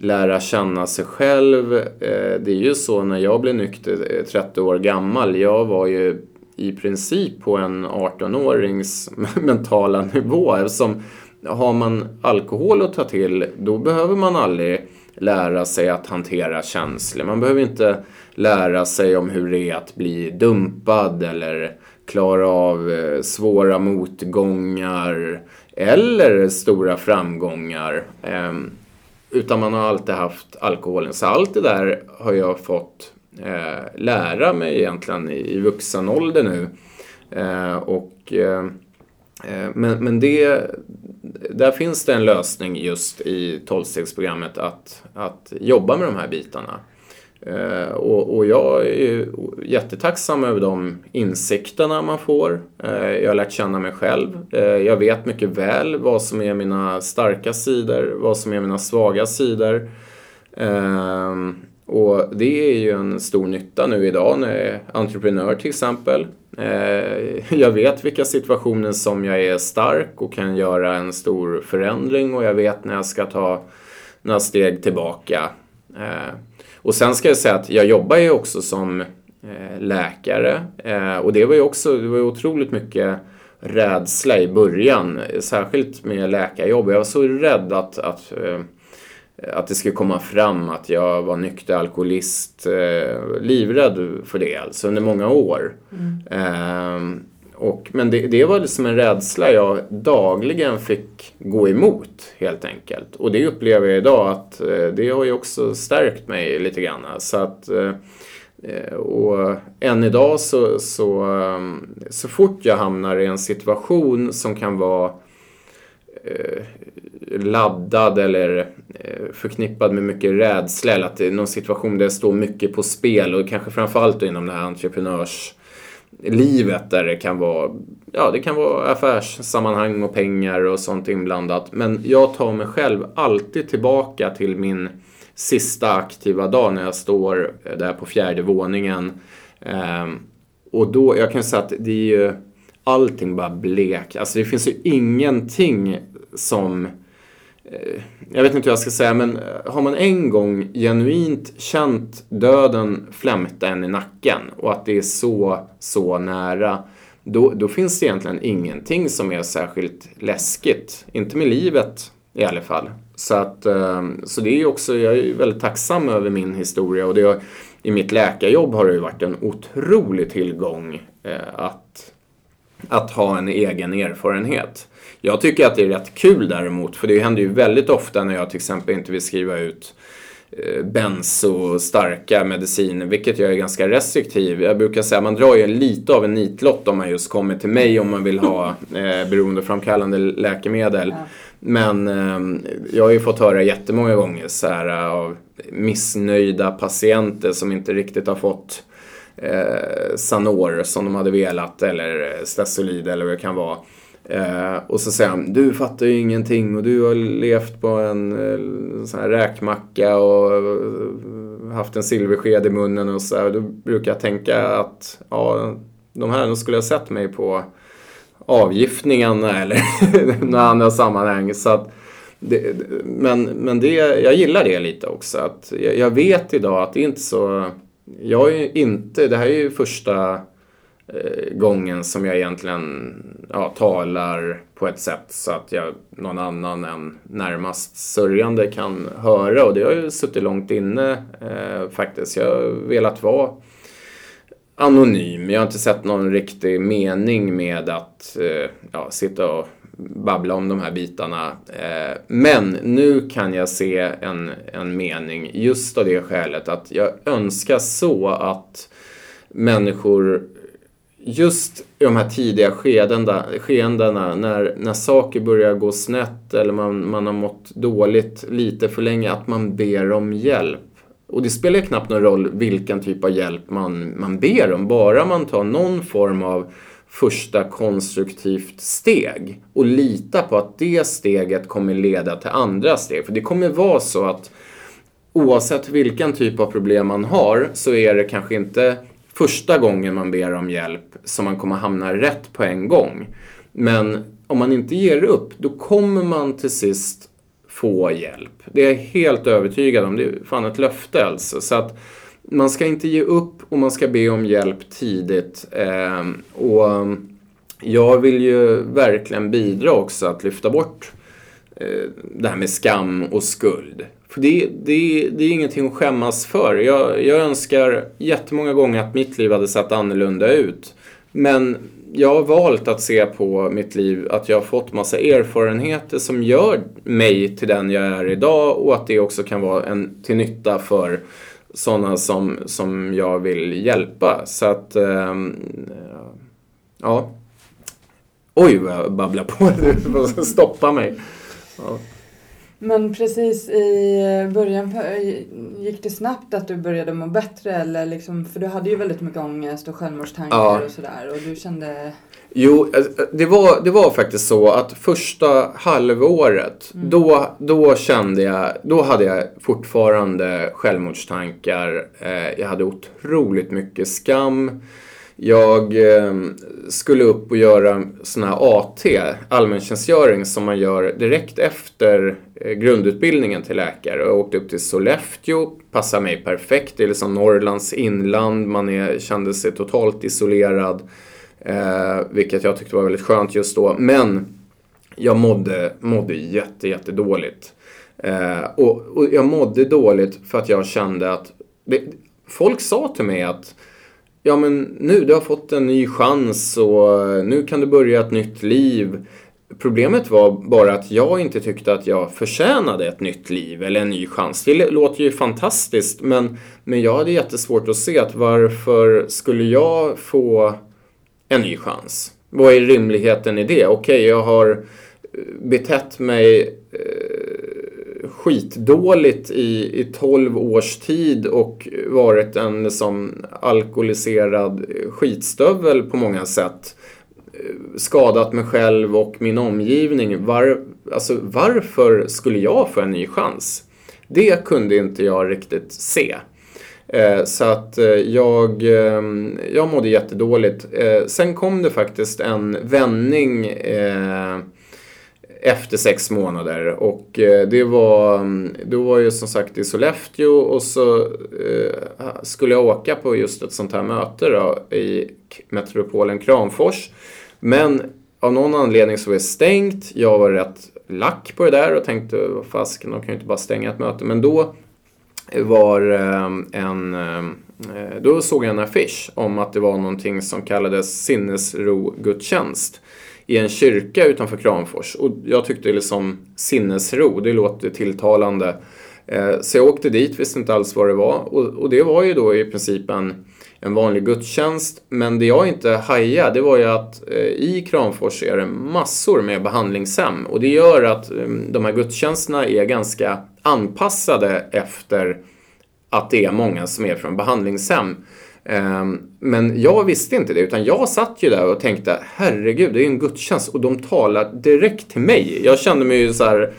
[SPEAKER 3] lära känna sig själv. Eh, det är ju så när jag blev nykter eh, 30 år gammal, jag var ju i princip på en 18-årings mentala nivå. Eftersom har man alkohol att ta till, då behöver man aldrig lära sig att hantera känslor. Man behöver inte lära sig om hur det är att bli dumpad eller klara av eh, svåra motgångar eller stora framgångar. Ehm, utan man har alltid haft alkoholen. Så allt det där har jag fått eh, lära mig egentligen i vuxen ålder nu. Eh, och, eh, eh, men, men det, där finns det en lösning just i tolvstegsprogrammet att, att jobba med de här bitarna. Eh, och, och, jag är jättetacksam över de insikterna man får. Eh, jag har lärt känna mig själv. Eh, jag vet mycket väl vad som är mina starka sidor, vad som är mina svaga sidor. Ehm, och det är ju en stor nytta nu idag när jag är entreprenör till exempel. Eh, jag vet vilka situationer som jag är stark och kan göra en stor förändring och jag vet när jag ska ta några steg tillbaka. Eh, Eh, och sen ska jag säga att jag jobbar ju också som eh, läkare och det var ju också det var otroligt mycket rädsla i början, särskilt med läkarjobb. Jag var så rädd att, att att det skulle komma fram att jag var nykter alkoholist. Eh, livrädd för det alltså under många år. Mm. Och, men det, det var liksom en rädsla jag dagligen fick gå emot helt enkelt. Och det upplever jag idag att eh, det har ju också stärkt mig lite grann. Så att eh, eh och än idag så, så, eh, så fort jag hamnar i en situation som kan vara eh, laddad eller eh, förknippad med mycket rädsla eller att det är någon situation där det står mycket på spel och kanske framförallt inom det här entreprenörs livet där det kan vara, ja det kan vara affärssammanhang och pengar och sånt inblandat. Men jag tar mig själv alltid tillbaka till min sista aktiva dag när jag står där på fjärde våningen. Ehm, och då, jag kan säga att det är ju allting bara blek. Alltså det finns ju ingenting som Eh, Eh, jag vet inte hur jag ska säga, men eh, har man en gång genuint känt döden flämta en i nacken och att det är så, så nära, då, då finns det egentligen ingenting som är särskilt läskigt. Inte med livet i alla fall. Så, att, eh, så det är också, jag är väldigt tacksam över min historia och det, i mitt läkarjobb har det ju varit en otrolig tillgång att, att ha en egen erfarenhet. Jag tycker att det är rätt kul däremot, för det händer ju väldigt ofta när jag till exempel inte vill skriva ut eh, benzo starka mediciner, vilket jag är ganska restriktiv. Jag brukar säga att man drar ju lite av en nitlott om man just kommer till mig om man vill ha eh, beroendeframkallande läkemedel. Ja. Men eh, jag har ju fått höra jättemånga gånger så här, av missnöjda patienter som inte riktigt har fått eh, Sanor som de hade velat eller Stesolid eller vad det kan vara. Eh, och så säger han, du fattar ju ingenting och du har levt på en eh, sån här räkmacka och eh, haft en silversked i munnen och så här. Då brukar jag tänka att ja, de här skulle ha sett mig på avgiftningarna eller några andra sammanhang. Så att det, men men det, jag gillar det lite också. Att jag, jag vet idag att det är inte så... Jag är inte... Det här är ju första Eh, gången som jag egentligen ja, talar på ett sätt så att jag, någon annan än närmast sörjande kan höra och det har ju suttit långt inne eh, faktiskt. Jag har velat vara anonym. Jag har inte sett någon riktig mening med att eh, ja, sitta och babbla om de här bitarna. Eh, men nu kan jag se en, en mening just av det skälet att jag önskar så att människor just i de här tidiga skedena, skeendena när, när saker börjar gå snett eller man, man har mått dåligt lite för länge, att man ber om hjälp. Och det spelar knappt någon roll vilken typ av hjälp man, man ber om, bara man tar någon form av första konstruktivt steg och lita på att det steget kommer leda till andra steg. För det kommer vara så att oavsett vilken typ av problem man har så är det kanske inte första gången man ber om hjälp som man kommer hamna rätt på en gång. Men om man inte ger upp, då kommer man till sist få hjälp. Det är jag helt övertygad om. Det är fan ett löfte alltså. Så att man ska inte ge upp och man ska be om hjälp tidigt. Ehm, och jag vill ju verkligen bidra också att lyfta bort Eh, det här med skam och skuld. För det, det, det är ingenting att skämmas för. Jag, jag önskar jättemånga gånger att mitt liv hade sett annorlunda ut. Men jag har valt att se på mitt liv att jag har fått massa erfarenheter som gör mig till den jag är idag och att det också kan vara en till nytta för sådana som, som jag vill hjälpa. Så att, eh, ja. Oj vad jag babblar på, du får stoppa mig. Ja.
[SPEAKER 2] Men precis i början, gick det snabbt att du började må bättre? Eller liksom, för du hade ju väldigt mycket ångest och självmordstankar ja. och sådär. Och du kände...
[SPEAKER 3] Jo, alltså, det var, det var faktiskt så att första halvåret, mm. då, då kände jag, då hade jag fortfarande självmordstankar. Eh, jag hade otroligt mycket skam. Jag eh, skulle upp och göra sån här AT, allmäntjänstgöring, som man gör direkt efter eh, grundutbildningen till läkare. Jag åkte upp till Sollefteå, passade mig perfekt. Det är liksom Norrlands inland, man är, kände sig totalt isolerad. Eh, vilket jag tyckte var väldigt skönt just då. Men jag mådde, mådde jätte, jättedåligt. Eh, och, och jag mådde dåligt för att jag kände att det, folk sa till mig att ja men nu, du har fått en ny chans och eh, nu kan du börja ett nytt liv. Problemet var bara att jag inte tyckte att jag förtjänade ett nytt liv eller en ny chans. Det låter ju fantastiskt men, men jag hade jättesvårt att se att varför skulle jag få en ny chans? Vad är rimligheten i det? Okej, okay, jag har eh, betett mig eh, skitdåligt i, i 12 års tid och varit en liksom alkoholiserad skitstövel på många sätt. Skadat mig själv och min omgivning. Var, alltså, varför skulle jag få en ny chans? Det kunde inte jag riktigt se. Eh, så att eh, jag, eh, jag mådde jättedåligt. Eh, sen kom det faktiskt en vändning eh, efter sex månader. Och eh, det var, mm, då var jag som sagt i Sollefteå och så eh, skulle jag åka på just ett sånt här möte då, i metropolen Kramfors. Men av någon anledning så var det stängt. Jag var rätt lack på det där och tänkte vad fasken, de kan ju inte bara stänga ett möte. Men då var eh, en då såg jag en affisch om att det var någonting som kallades sinnesro-gudstjänst i en kyrka utanför Kramfors. Och jag tyckte liksom sinnesro, det låter tilltalande. Eh, så jag åkte dit, visste inte alls vad det var. Och, det var ju då i princip en, en vanlig gudstjänst. Men det jag inte hajade, det var ju att eh, i Kramfors är det massor med behandlingshem. Och det gör att mm, de här gudstjänsterna är ganska anpassade efter att det är många som är från behandlingshem. Ehm, men jag visste inte det, utan jag satt ju där och tänkte herregud, det är en gudstjänst och de talar direkt till mig. Jag kände mig ju så här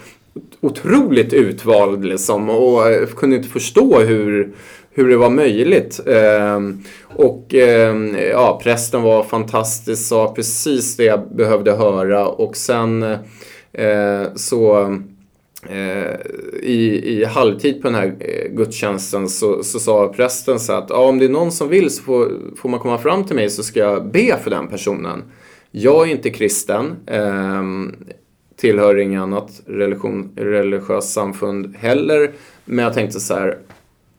[SPEAKER 3] otroligt utvald liksom och kunde inte förstå hur, hur det var möjligt. Ehm, och ehm, ja, prästen var fantastisk, sa precis det jag behövde höra och sen eh, så Eh, i, i halvtid på den här eh, gudstjänsten så, så sa prästen så att ja, om det är någon som vill så får, får man komma fram till mig så ska jag be för den personen. Jag är inte kristen, eh, tillhör inget annat religion, religiöst samfund heller. Men jag tänkte så här,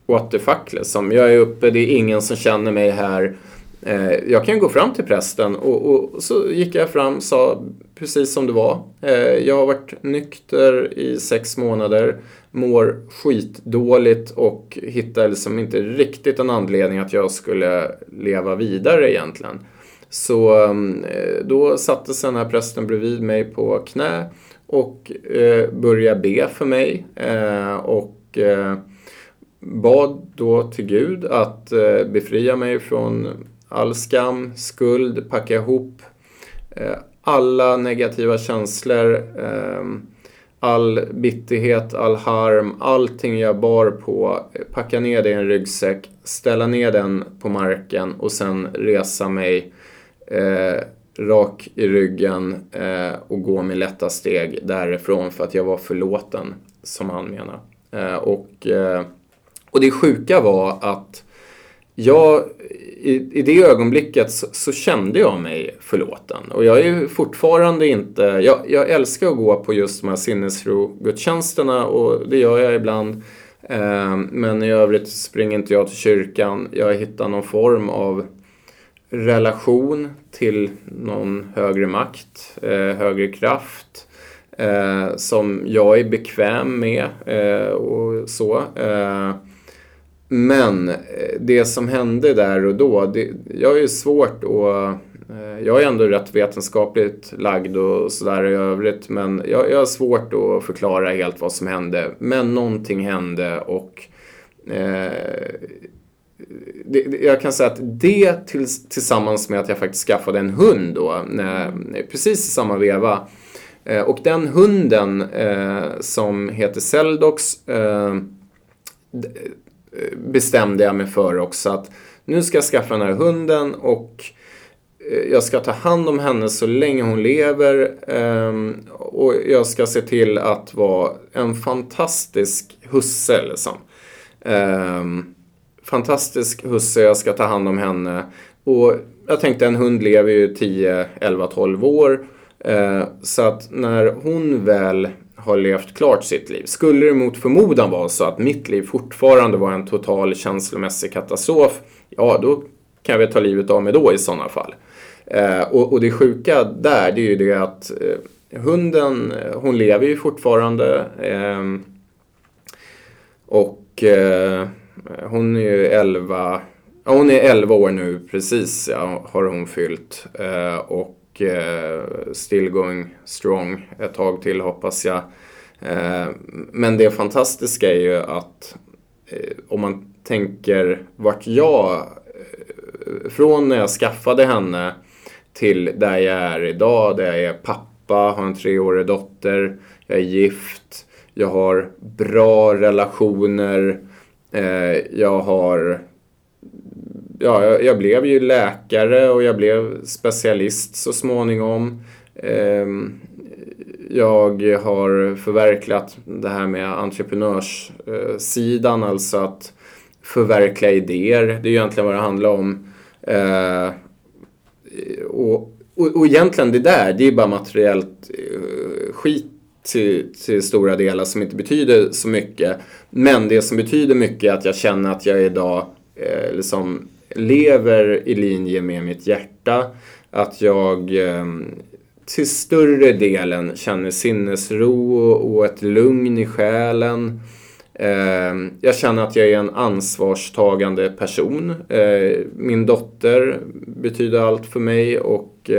[SPEAKER 3] what the fuck liksom. Jag är uppe, det är ingen som känner mig här. Eh, jag kan gå fram till prästen och, och, så gick jag fram sa precis som det var. Eh, jag har varit nykter i sex månader, mår skitdåligt och hittar liksom inte riktigt en anledning att jag skulle leva vidare egentligen. Så ehm, eh, då satte sig den här prästen bredvid mig på knä och eh, började be för mig. Eh, och eh, bad då till Gud att eh, befria mig från all skam, skuld, packa ihop eh, alla negativa känslor, ehm, all bitterhet, all harm, allting jag bar på, eh, packa ner det i en ryggsäck, ställa ner den på marken och sen resa mig eh, rak i ryggen eh, och gå med lätta steg därifrån för att jag var förlåten, som han menar. Eh, och, eh, och det sjuka var att jag, i, i det ögonblicket så, så, kände jag mig förlåten. Och jag är fortfarande inte... Jag, jag älskar att gå på just de här sinnesrogudstjänsterna och det gör jag ibland. Eh, men i övrigt springer inte jag till kyrkan. Jag hittar någon form av relation till någon högre makt, eh, högre kraft eh, som jag är bekväm med eh, och så. Eh, men eh, det som hände där och då, det, jag är svårt att eh, jag är ändå rätt vetenskapligt lagd och sådär i övrigt men jag, jag har svårt att förklara helt vad som hände. Men någonting hände och eh, det, jag kan säga att det tillsammans med att jag faktiskt skaffade en hund då, precis i samma veva. Eh, och den hunden eh, som heter Seldox eh, Eh, bestämde jag mig för också att nu ska jag skaffa den här hunden och eh, jag ska ta hand om henne så länge hon lever ehm, och jag ska se till att vara en fantastisk husse liksom ehm, fantastisk husse, jag ska ta hand om henne. Och jag tänkte en hund lever ju 10, 11, 12 år. Eh, så att när hon väl har levt klart sitt liv. Skulle det mot förmodan vara så att mitt liv fortfarande var en total känslomässig katastrof. Ja, då kan jag väl ta livet av mig då i sådana fall. Eh, och, och, det sjuka där, det är ju det att eh, hunden, eh, hon lever ju fortfarande. Eh, och eh, hon är ju 11, ja, hon är 11 år nu precis ja, har hon fyllt. Eh, och still going strong ett tag till hoppas jag. Eh, men det fantastiska är ju att eh, om man tänker vart jag, från när jag skaffade henne till där jag är idag, där jag är pappa, har en treårig dotter, jag är gift, jag har bra relationer, jag har... Ja, jag, jag, blev ju läkare och jag blev specialist så småningom. Ehm, jag har förverkligat det här med entreprenörssidan, alltså att förverkliga idéer. Det är ju egentligen vad det handlar om. Ehm, och, och, och egentligen det där, det är bara materiellt eh, skit till, till stora delar som inte betyder så mycket. Men det som betyder mycket är att jag känner att jag idag eh, liksom lever i linje med mitt hjärta. Att jag eh, till större delen känner sinnesro och ett lugn i själen. Eh, jag känner att jag är en ansvarstagande person. Eh, min dotter betyder allt för mig och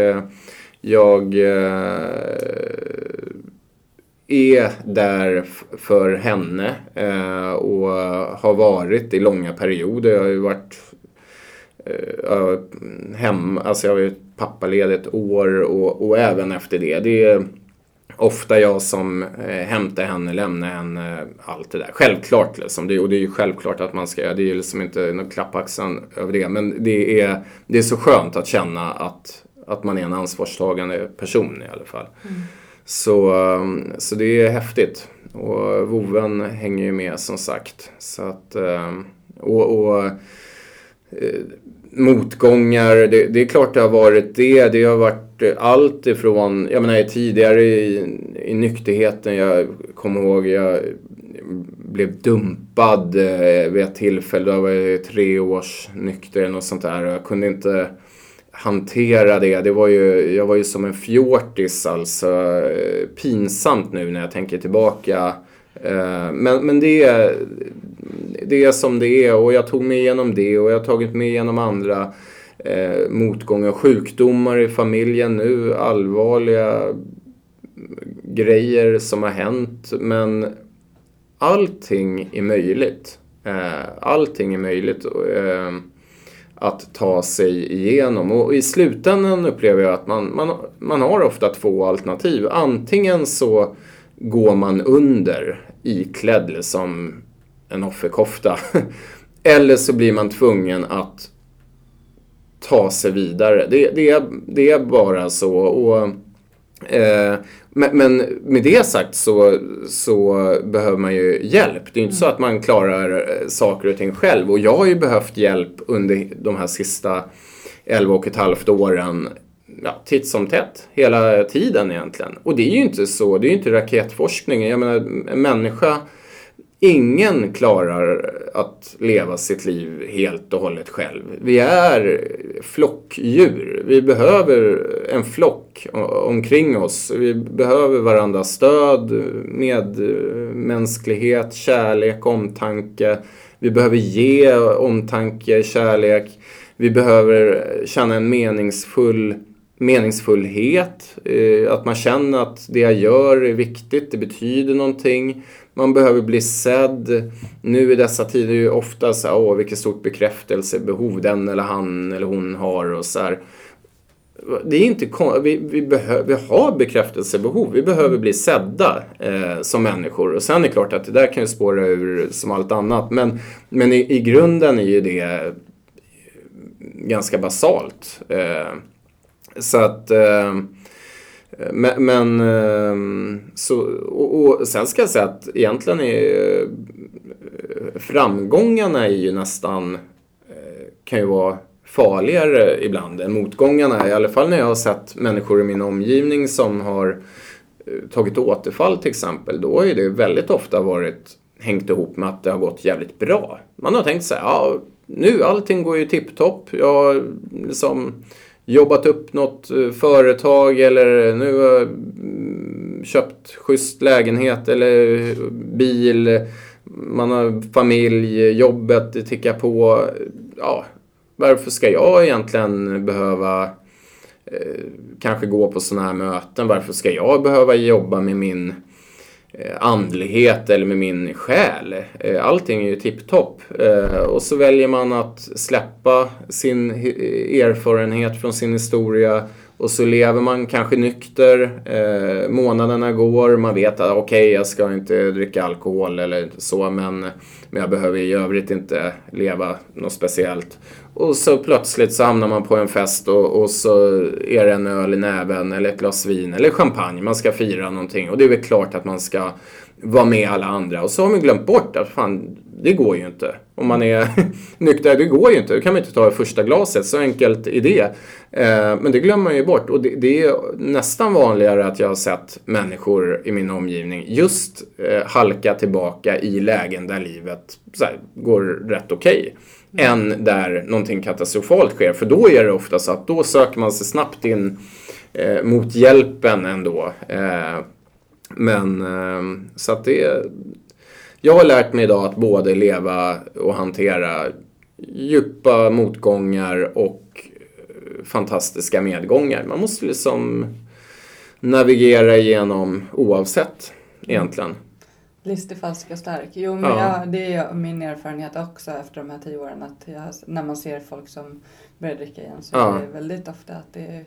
[SPEAKER 3] jag är där för henne och har varit i långa perioder. Jag har ju varit eh, hem, alltså jag har varit pappaledig ett år och, och även efter det. Det är ofta jag som eh, hämtar henne, lämnar henne, allt det där. Självklart liksom. Det, och det är ju självklart att man ska göra. Det är ju liksom inte någon klapp axeln över det. Men det är, det är så skönt att känna att, att man är en ansvarstagande person i alla fall. Mm. Så, um, så det är häftigt. Och voven hänger ju med som sagt. Så att, och, och eh, motgångar, det, det, är klart det har varit det. Det har varit eh, allt ifrån, jag menar tidigare i, i nykterheten, jag kommer ihåg jag blev dumpad eh, vid ett tillfälle, då var jag tre års nykter och sånt där. Jag kunde inte hantera det. det var ju, jag var ju som en fjortis alltså. Eh, pinsamt nu när jag tänker tillbaka. Eh, men, men det, det är som det är och jag tog mig igenom det och jag har tagit mig igenom andra eh, motgångar. Sjukdomar i familjen nu, allvarliga grejer som har hänt. Men allting är möjligt. Eh, allting är möjligt. Eh, att ta sig igenom. Och i slutändan upplever jag att man, man, man har ofta två alternativ. Antingen så går man under iklädd liksom en offerkofta. Eller så blir man tvungen att ta sig vidare. Det, det, är, det är bara så. Och, eh, men, men, med det sagt så, så behöver man ju hjälp. Det är inte så att man klarar eh, saker och ting själv. Och jag har ju behövt hjälp under de här sista 11 och ett halvt åren. Ja, titt som tätt, hela tiden egentligen. Och det är ju inte så, det är ju inte raketforskning. Jag menar, en människa Ingen klarar att leva sitt liv helt och hållet själv. Vi är flockdjur. Vi behöver en flock omkring oss. Vi behöver varandras stöd, medmänsklighet, kärlek, omtanke. Vi behöver ge omtanke, kärlek. Vi behöver känna en meningsfull meningsfullhet. Eh, att man känner att det jag gör är viktigt, det betyder någonting. Man behöver bli sedd. Nu i dessa tider är det ju ofta så här, åh vilket stort bekräftelsebehov den eller han eller hon har och så här. Det är inte vi, vi, vi har bekräftelsebehov. Vi behöver bli sedda eh, som människor. Och sen är det klart att det där kan ju spåra ur som allt annat. Men, men i, i grunden är ju det eh, ganska basalt. Eh, så att eh, men, men ehm, så, och, och, sen ska jag säga att egentligen är eh, framgångarna är ju nästan eh, kan ju vara farligare ibland än motgångarna. I alla fall när jag har sett människor i min omgivning som har eh, tagit återfall till exempel. Då har ju det väldigt ofta varit hängt ihop med att det har gått jävligt bra. Man har tänkt så här, ja nu allting går ju tipptopp. Jag liksom jobbat upp något eh, företag eller eh, nu har jag mm, köpt schysst lägenhet eller eh, bil. Man har familj, jobbet tickar på. Ja, varför ska jag egentligen behöva eh, kanske gå på sådana här möten? Varför ska jag behöva jobba med min Eh, Eh, andlighet eller med min själ. Eh, allting är ju tipptopp. Eh, och så väljer man att släppa sin erfarenhet från sin historia och så lever man kanske nykter, eh, månaderna går, man vet att okej okay, jag ska inte dricka alkohol eller så men, men jag behöver i övrigt inte leva något speciellt. Och så plötsligt så hamnar man på en fest och, och så är det en öl i näven eller ett glas vin eller champagne, man ska fira någonting och det är väl klart att man ska vara med alla andra och så har man glömt bort att fan det går ju inte. Om man är nykter, det går ju inte. Då kan man inte ta det första glaset. Så enkelt är det. Eh, men det glömmer man ju bort. Och det, är nästan vanligare att jag har sett människor i min omgivning just eh, halka tillbaka i lägen där livet här, går rätt okej. Okay. Än där någonting katastrofalt sker. För då är det ofta så att då söker man sig snabbt in eh, mot hjälpen ändå. Eh, men eh, så att det, jag har lärt mig idag att både leva och hantera djupa motgångar och eh, fantastiska medgångar. Man måste liksom navigera igenom oavsett egentligen.
[SPEAKER 2] Listig, falsk och stark. Jo, men ja. jag, det är min erfarenhet också efter de här tio åren att jag, när man ser folk som börjar dricka igen så ja. är det väldigt ofta att det är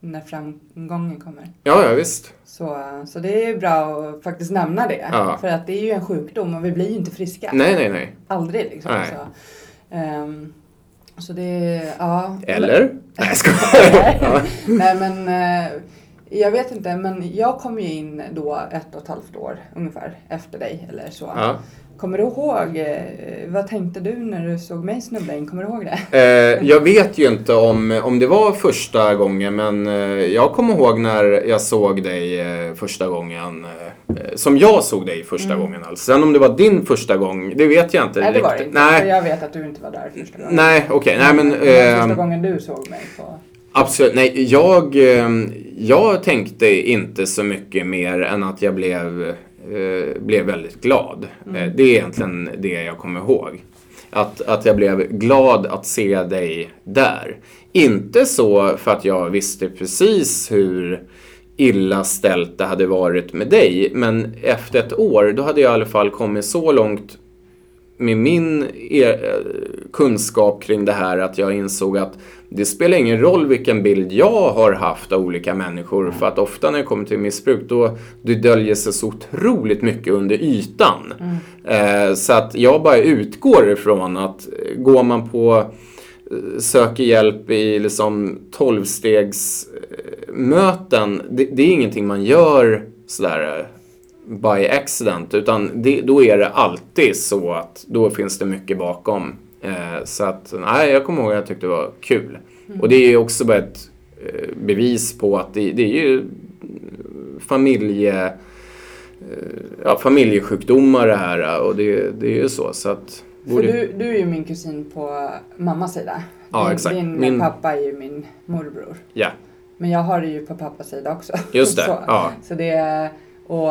[SPEAKER 2] när framgången kommer.
[SPEAKER 3] Ja, ja visst.
[SPEAKER 2] Så, så det är bra att faktiskt nämna det. Ja. För att det är ju en sjukdom och vi blir ju inte friska.
[SPEAKER 3] Nej, nej, nej.
[SPEAKER 2] Aldrig liksom. Nej. Så, um, så det, ja.
[SPEAKER 3] Eller? Nej, jag skojar.
[SPEAKER 2] Nej, men uh, Jag vet inte, men jag kom ju in då ett och ett halvt år ungefär efter dig eller så.
[SPEAKER 3] Ja.
[SPEAKER 2] Kommer du ihåg, eh, vad tänkte du när du såg mig snubbla in? Kommer du ihåg det?
[SPEAKER 3] Eh, jag vet ju inte om, om det var första gången men eh, jag kommer ihåg när jag såg dig eh, första gången. Som jag såg dig första gången alltså. Sen om det var din första gång, det vet jag inte
[SPEAKER 2] Mm. Nej, det var det inte.
[SPEAKER 3] Nej,
[SPEAKER 2] Jag vet att du inte var där första gången.
[SPEAKER 3] nej okej. Nej men...
[SPEAKER 2] det var första
[SPEAKER 3] ehm,
[SPEAKER 2] gången du såg mig på...
[SPEAKER 3] Absolut. Nej, jag, eh, jag tänkte inte så mycket mer än att jag blev, eh, blev väldigt glad. Eh, Det är egentligen det jag kommer ihåg. Att, att jag blev glad att se dig där. Inte så för att jag visste precis hur illa ställt det hade varit med dig. Men efter ett år, då hade jag i alla fall kommit så långt med min er, kunskap kring det här att jag insåg att det spelar ingen roll vilken bild jag har haft av olika människor för att ofta när det kommer till missbruk då det döljer sig så otroligt mycket under ytan. Eh, så att jag bara utgår ifrån att eh, går man på eh, söker hjälp i liksom 12-stegs eh. Det, det är ingenting man gör sådär by accident. Utan det, då är det alltid så att då finns det mycket bakom. Eh, så att, nej, jag kommer ihåg att jag tyckte det var kul. Och det är ju också bara ett eh, bevis på att det, det är ju familje, eh, ja, familjesjukdomar det här och det, det är ju så. så att,
[SPEAKER 2] För du, du är ju min kusin på mammas sida.
[SPEAKER 3] Ja,
[SPEAKER 2] din,
[SPEAKER 3] exakt.
[SPEAKER 2] Din
[SPEAKER 3] Min-
[SPEAKER 2] pappa är ju min morbror.
[SPEAKER 3] Ja,
[SPEAKER 2] Men jag har det ju på pappas sida också.
[SPEAKER 3] just det.
[SPEAKER 2] Så,
[SPEAKER 3] Ja.
[SPEAKER 2] så det, och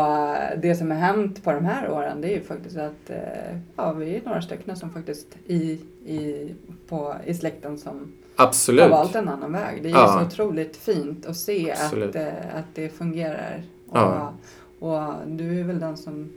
[SPEAKER 2] det som har hänt på de här åren det är ju faktiskt att eh, ja, vi är några stycken som faktiskt i, i, på, i släkten som
[SPEAKER 3] Absolut.
[SPEAKER 2] har valt en annan väg. Det är ju
[SPEAKER 3] Ja.
[SPEAKER 2] så otroligt fint att se
[SPEAKER 3] Absolut.
[SPEAKER 2] att, eh, att det fungerar. Och,
[SPEAKER 3] Ja.
[SPEAKER 2] och du är väl den som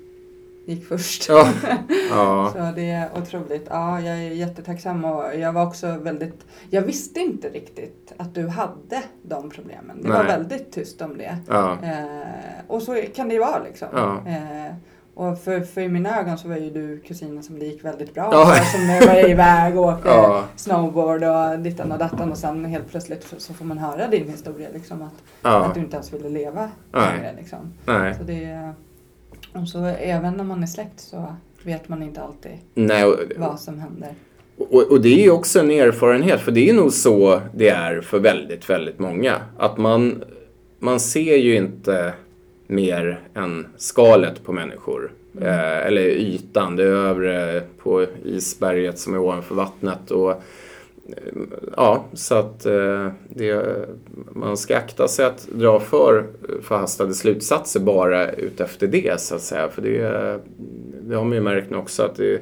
[SPEAKER 2] gick först.
[SPEAKER 3] Ja. ja.
[SPEAKER 2] Så det är otroligt. Ja, jag är jättetacksam och jag var också väldigt... Jag visste inte riktigt att du hade de problemen. Det var
[SPEAKER 3] Nej.
[SPEAKER 2] väldigt tyst om det.
[SPEAKER 3] ja.
[SPEAKER 2] Eh, och så kan det ju vara liksom. Eh, och för, för i mina ögon så var ju du kusinen som det gick väldigt bra
[SPEAKER 3] Ja.
[SPEAKER 2] för, Som var iväg och åkte
[SPEAKER 3] Ja.
[SPEAKER 2] snowboard och dittan och dattan och sen helt plötsligt så- får man höra din historia liksom. Att,
[SPEAKER 3] ja.
[SPEAKER 2] att du inte ens ville leva längre liksom.
[SPEAKER 3] Nej.
[SPEAKER 2] Så det, och så även när man är släkt så vet man inte alltid
[SPEAKER 3] Nej, och,
[SPEAKER 2] vad som händer.
[SPEAKER 3] och, och det är ju också en erfarenhet, för det är nog så det är för väldigt, väldigt många. Att man, man ser ju inte mer än skalet på människor. Eh, eller ytan, det övre på isberget som är ovanför vattnet. Och, ja, så att eh, det, man ska akta sig att dra för förhastade slutsatser bara utefter det så att säga. För det, det har man ju märkt också att det,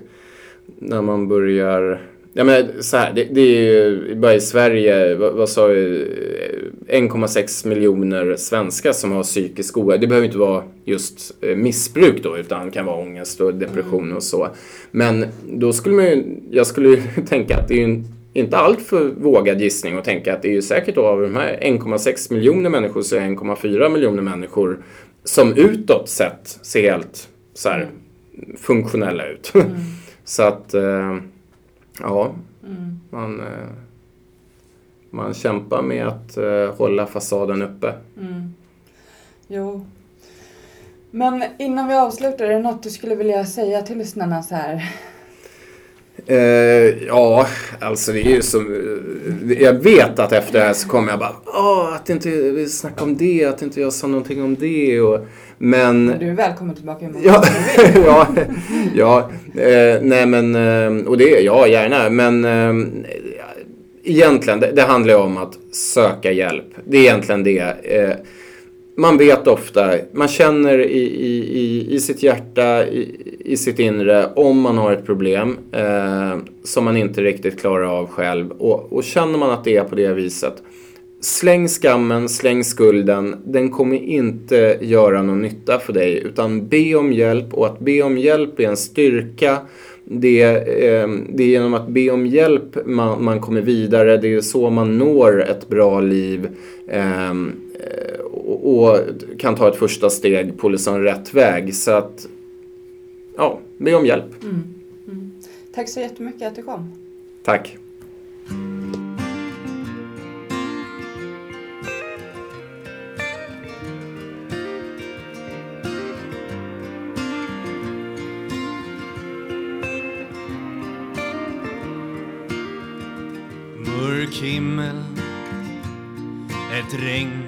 [SPEAKER 3] när man börjar Ja, men så här, det, det är ju bara i Sverige, vad, vad sa vi, 1,6 miljoner svenskar som har psykisk ohälsa. Det behöver inte vara just eh, missbruk då, utan kan vara ångest och depression och så. Men då skulle man ju, jag skulle ju tänka att det är ju en, inte allt för vågad gissning att tänka att det är ju säkert då av de här 1,6 miljoner människor så är 1,4 miljoner människor som utåt sett ser helt så här funktionella ut. så att, eh, ja,
[SPEAKER 2] Mm.
[SPEAKER 3] man, eh, man kämpar med att eh, hålla fasaden uppe.
[SPEAKER 2] Mm. Jo. Men innan vi avslutar, är det något du skulle vilja säga till lyssnarna så här?
[SPEAKER 3] Eh, ja, alltså det är ju som... eh, Jag vet att efter det här så kommer jag bara Åh, att inte vi snackar om det, att inte jag sa någonting om det och... Men...
[SPEAKER 2] Du är välkommen tillbaka imorgon.
[SPEAKER 3] Ja, ja, ja eh, nej men, eh, och det, ja gärna, men eh, egentligen, det, det handlar ju om att söka hjälp. Det är egentligen det. Eh, man vet ofta, man känner i, i, i, i sitt hjärta, i, i sitt inre, om man har ett problem eh, som man inte riktigt klarar av själv. Och, och känner man att det är på det viset, Släng skammen, släng skulden. Den kommer inte göra någon nytta för dig. Utan be om hjälp och att be om hjälp är en styrka. Det, eh, det är genom att be om hjälp man, man kommer vidare. Det är så man når ett bra liv. Eh, och, kan ta ett första steg på liksom rätt väg. Så att, ja, be om hjälp.
[SPEAKER 2] Mm. Mm. Tack så jättemycket att du kom.
[SPEAKER 3] Tack.
[SPEAKER 1] Mörk himmel, ett regn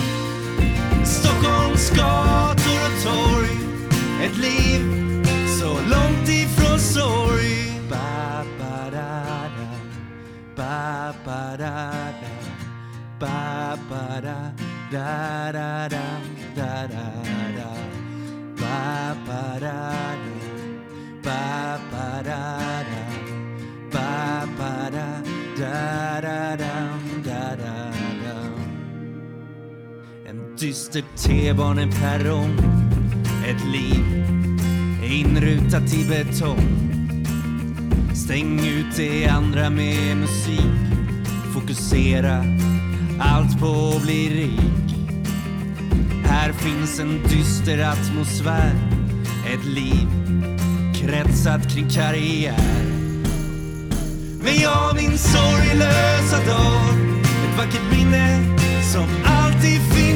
[SPEAKER 1] Gator och torg Ett liv så långt ifrån sorg ba, ba, da, da. Ba, ba, da, da. Ba, ba, da, da, da, da, da, da, da. Ba, ba, da, da. Ba, ba, da, da. Ba, ba, da, da, da, da, En dyster T-baneperrong Ett liv inrutat i betong. Stäng ut det andra med musik. Fokusera allt på att bli rik. Här finns en dyster atmosfär. Ett liv kretsat kring karriär. Men jag min sorglösa dag. Ett vackert minne som alltid finns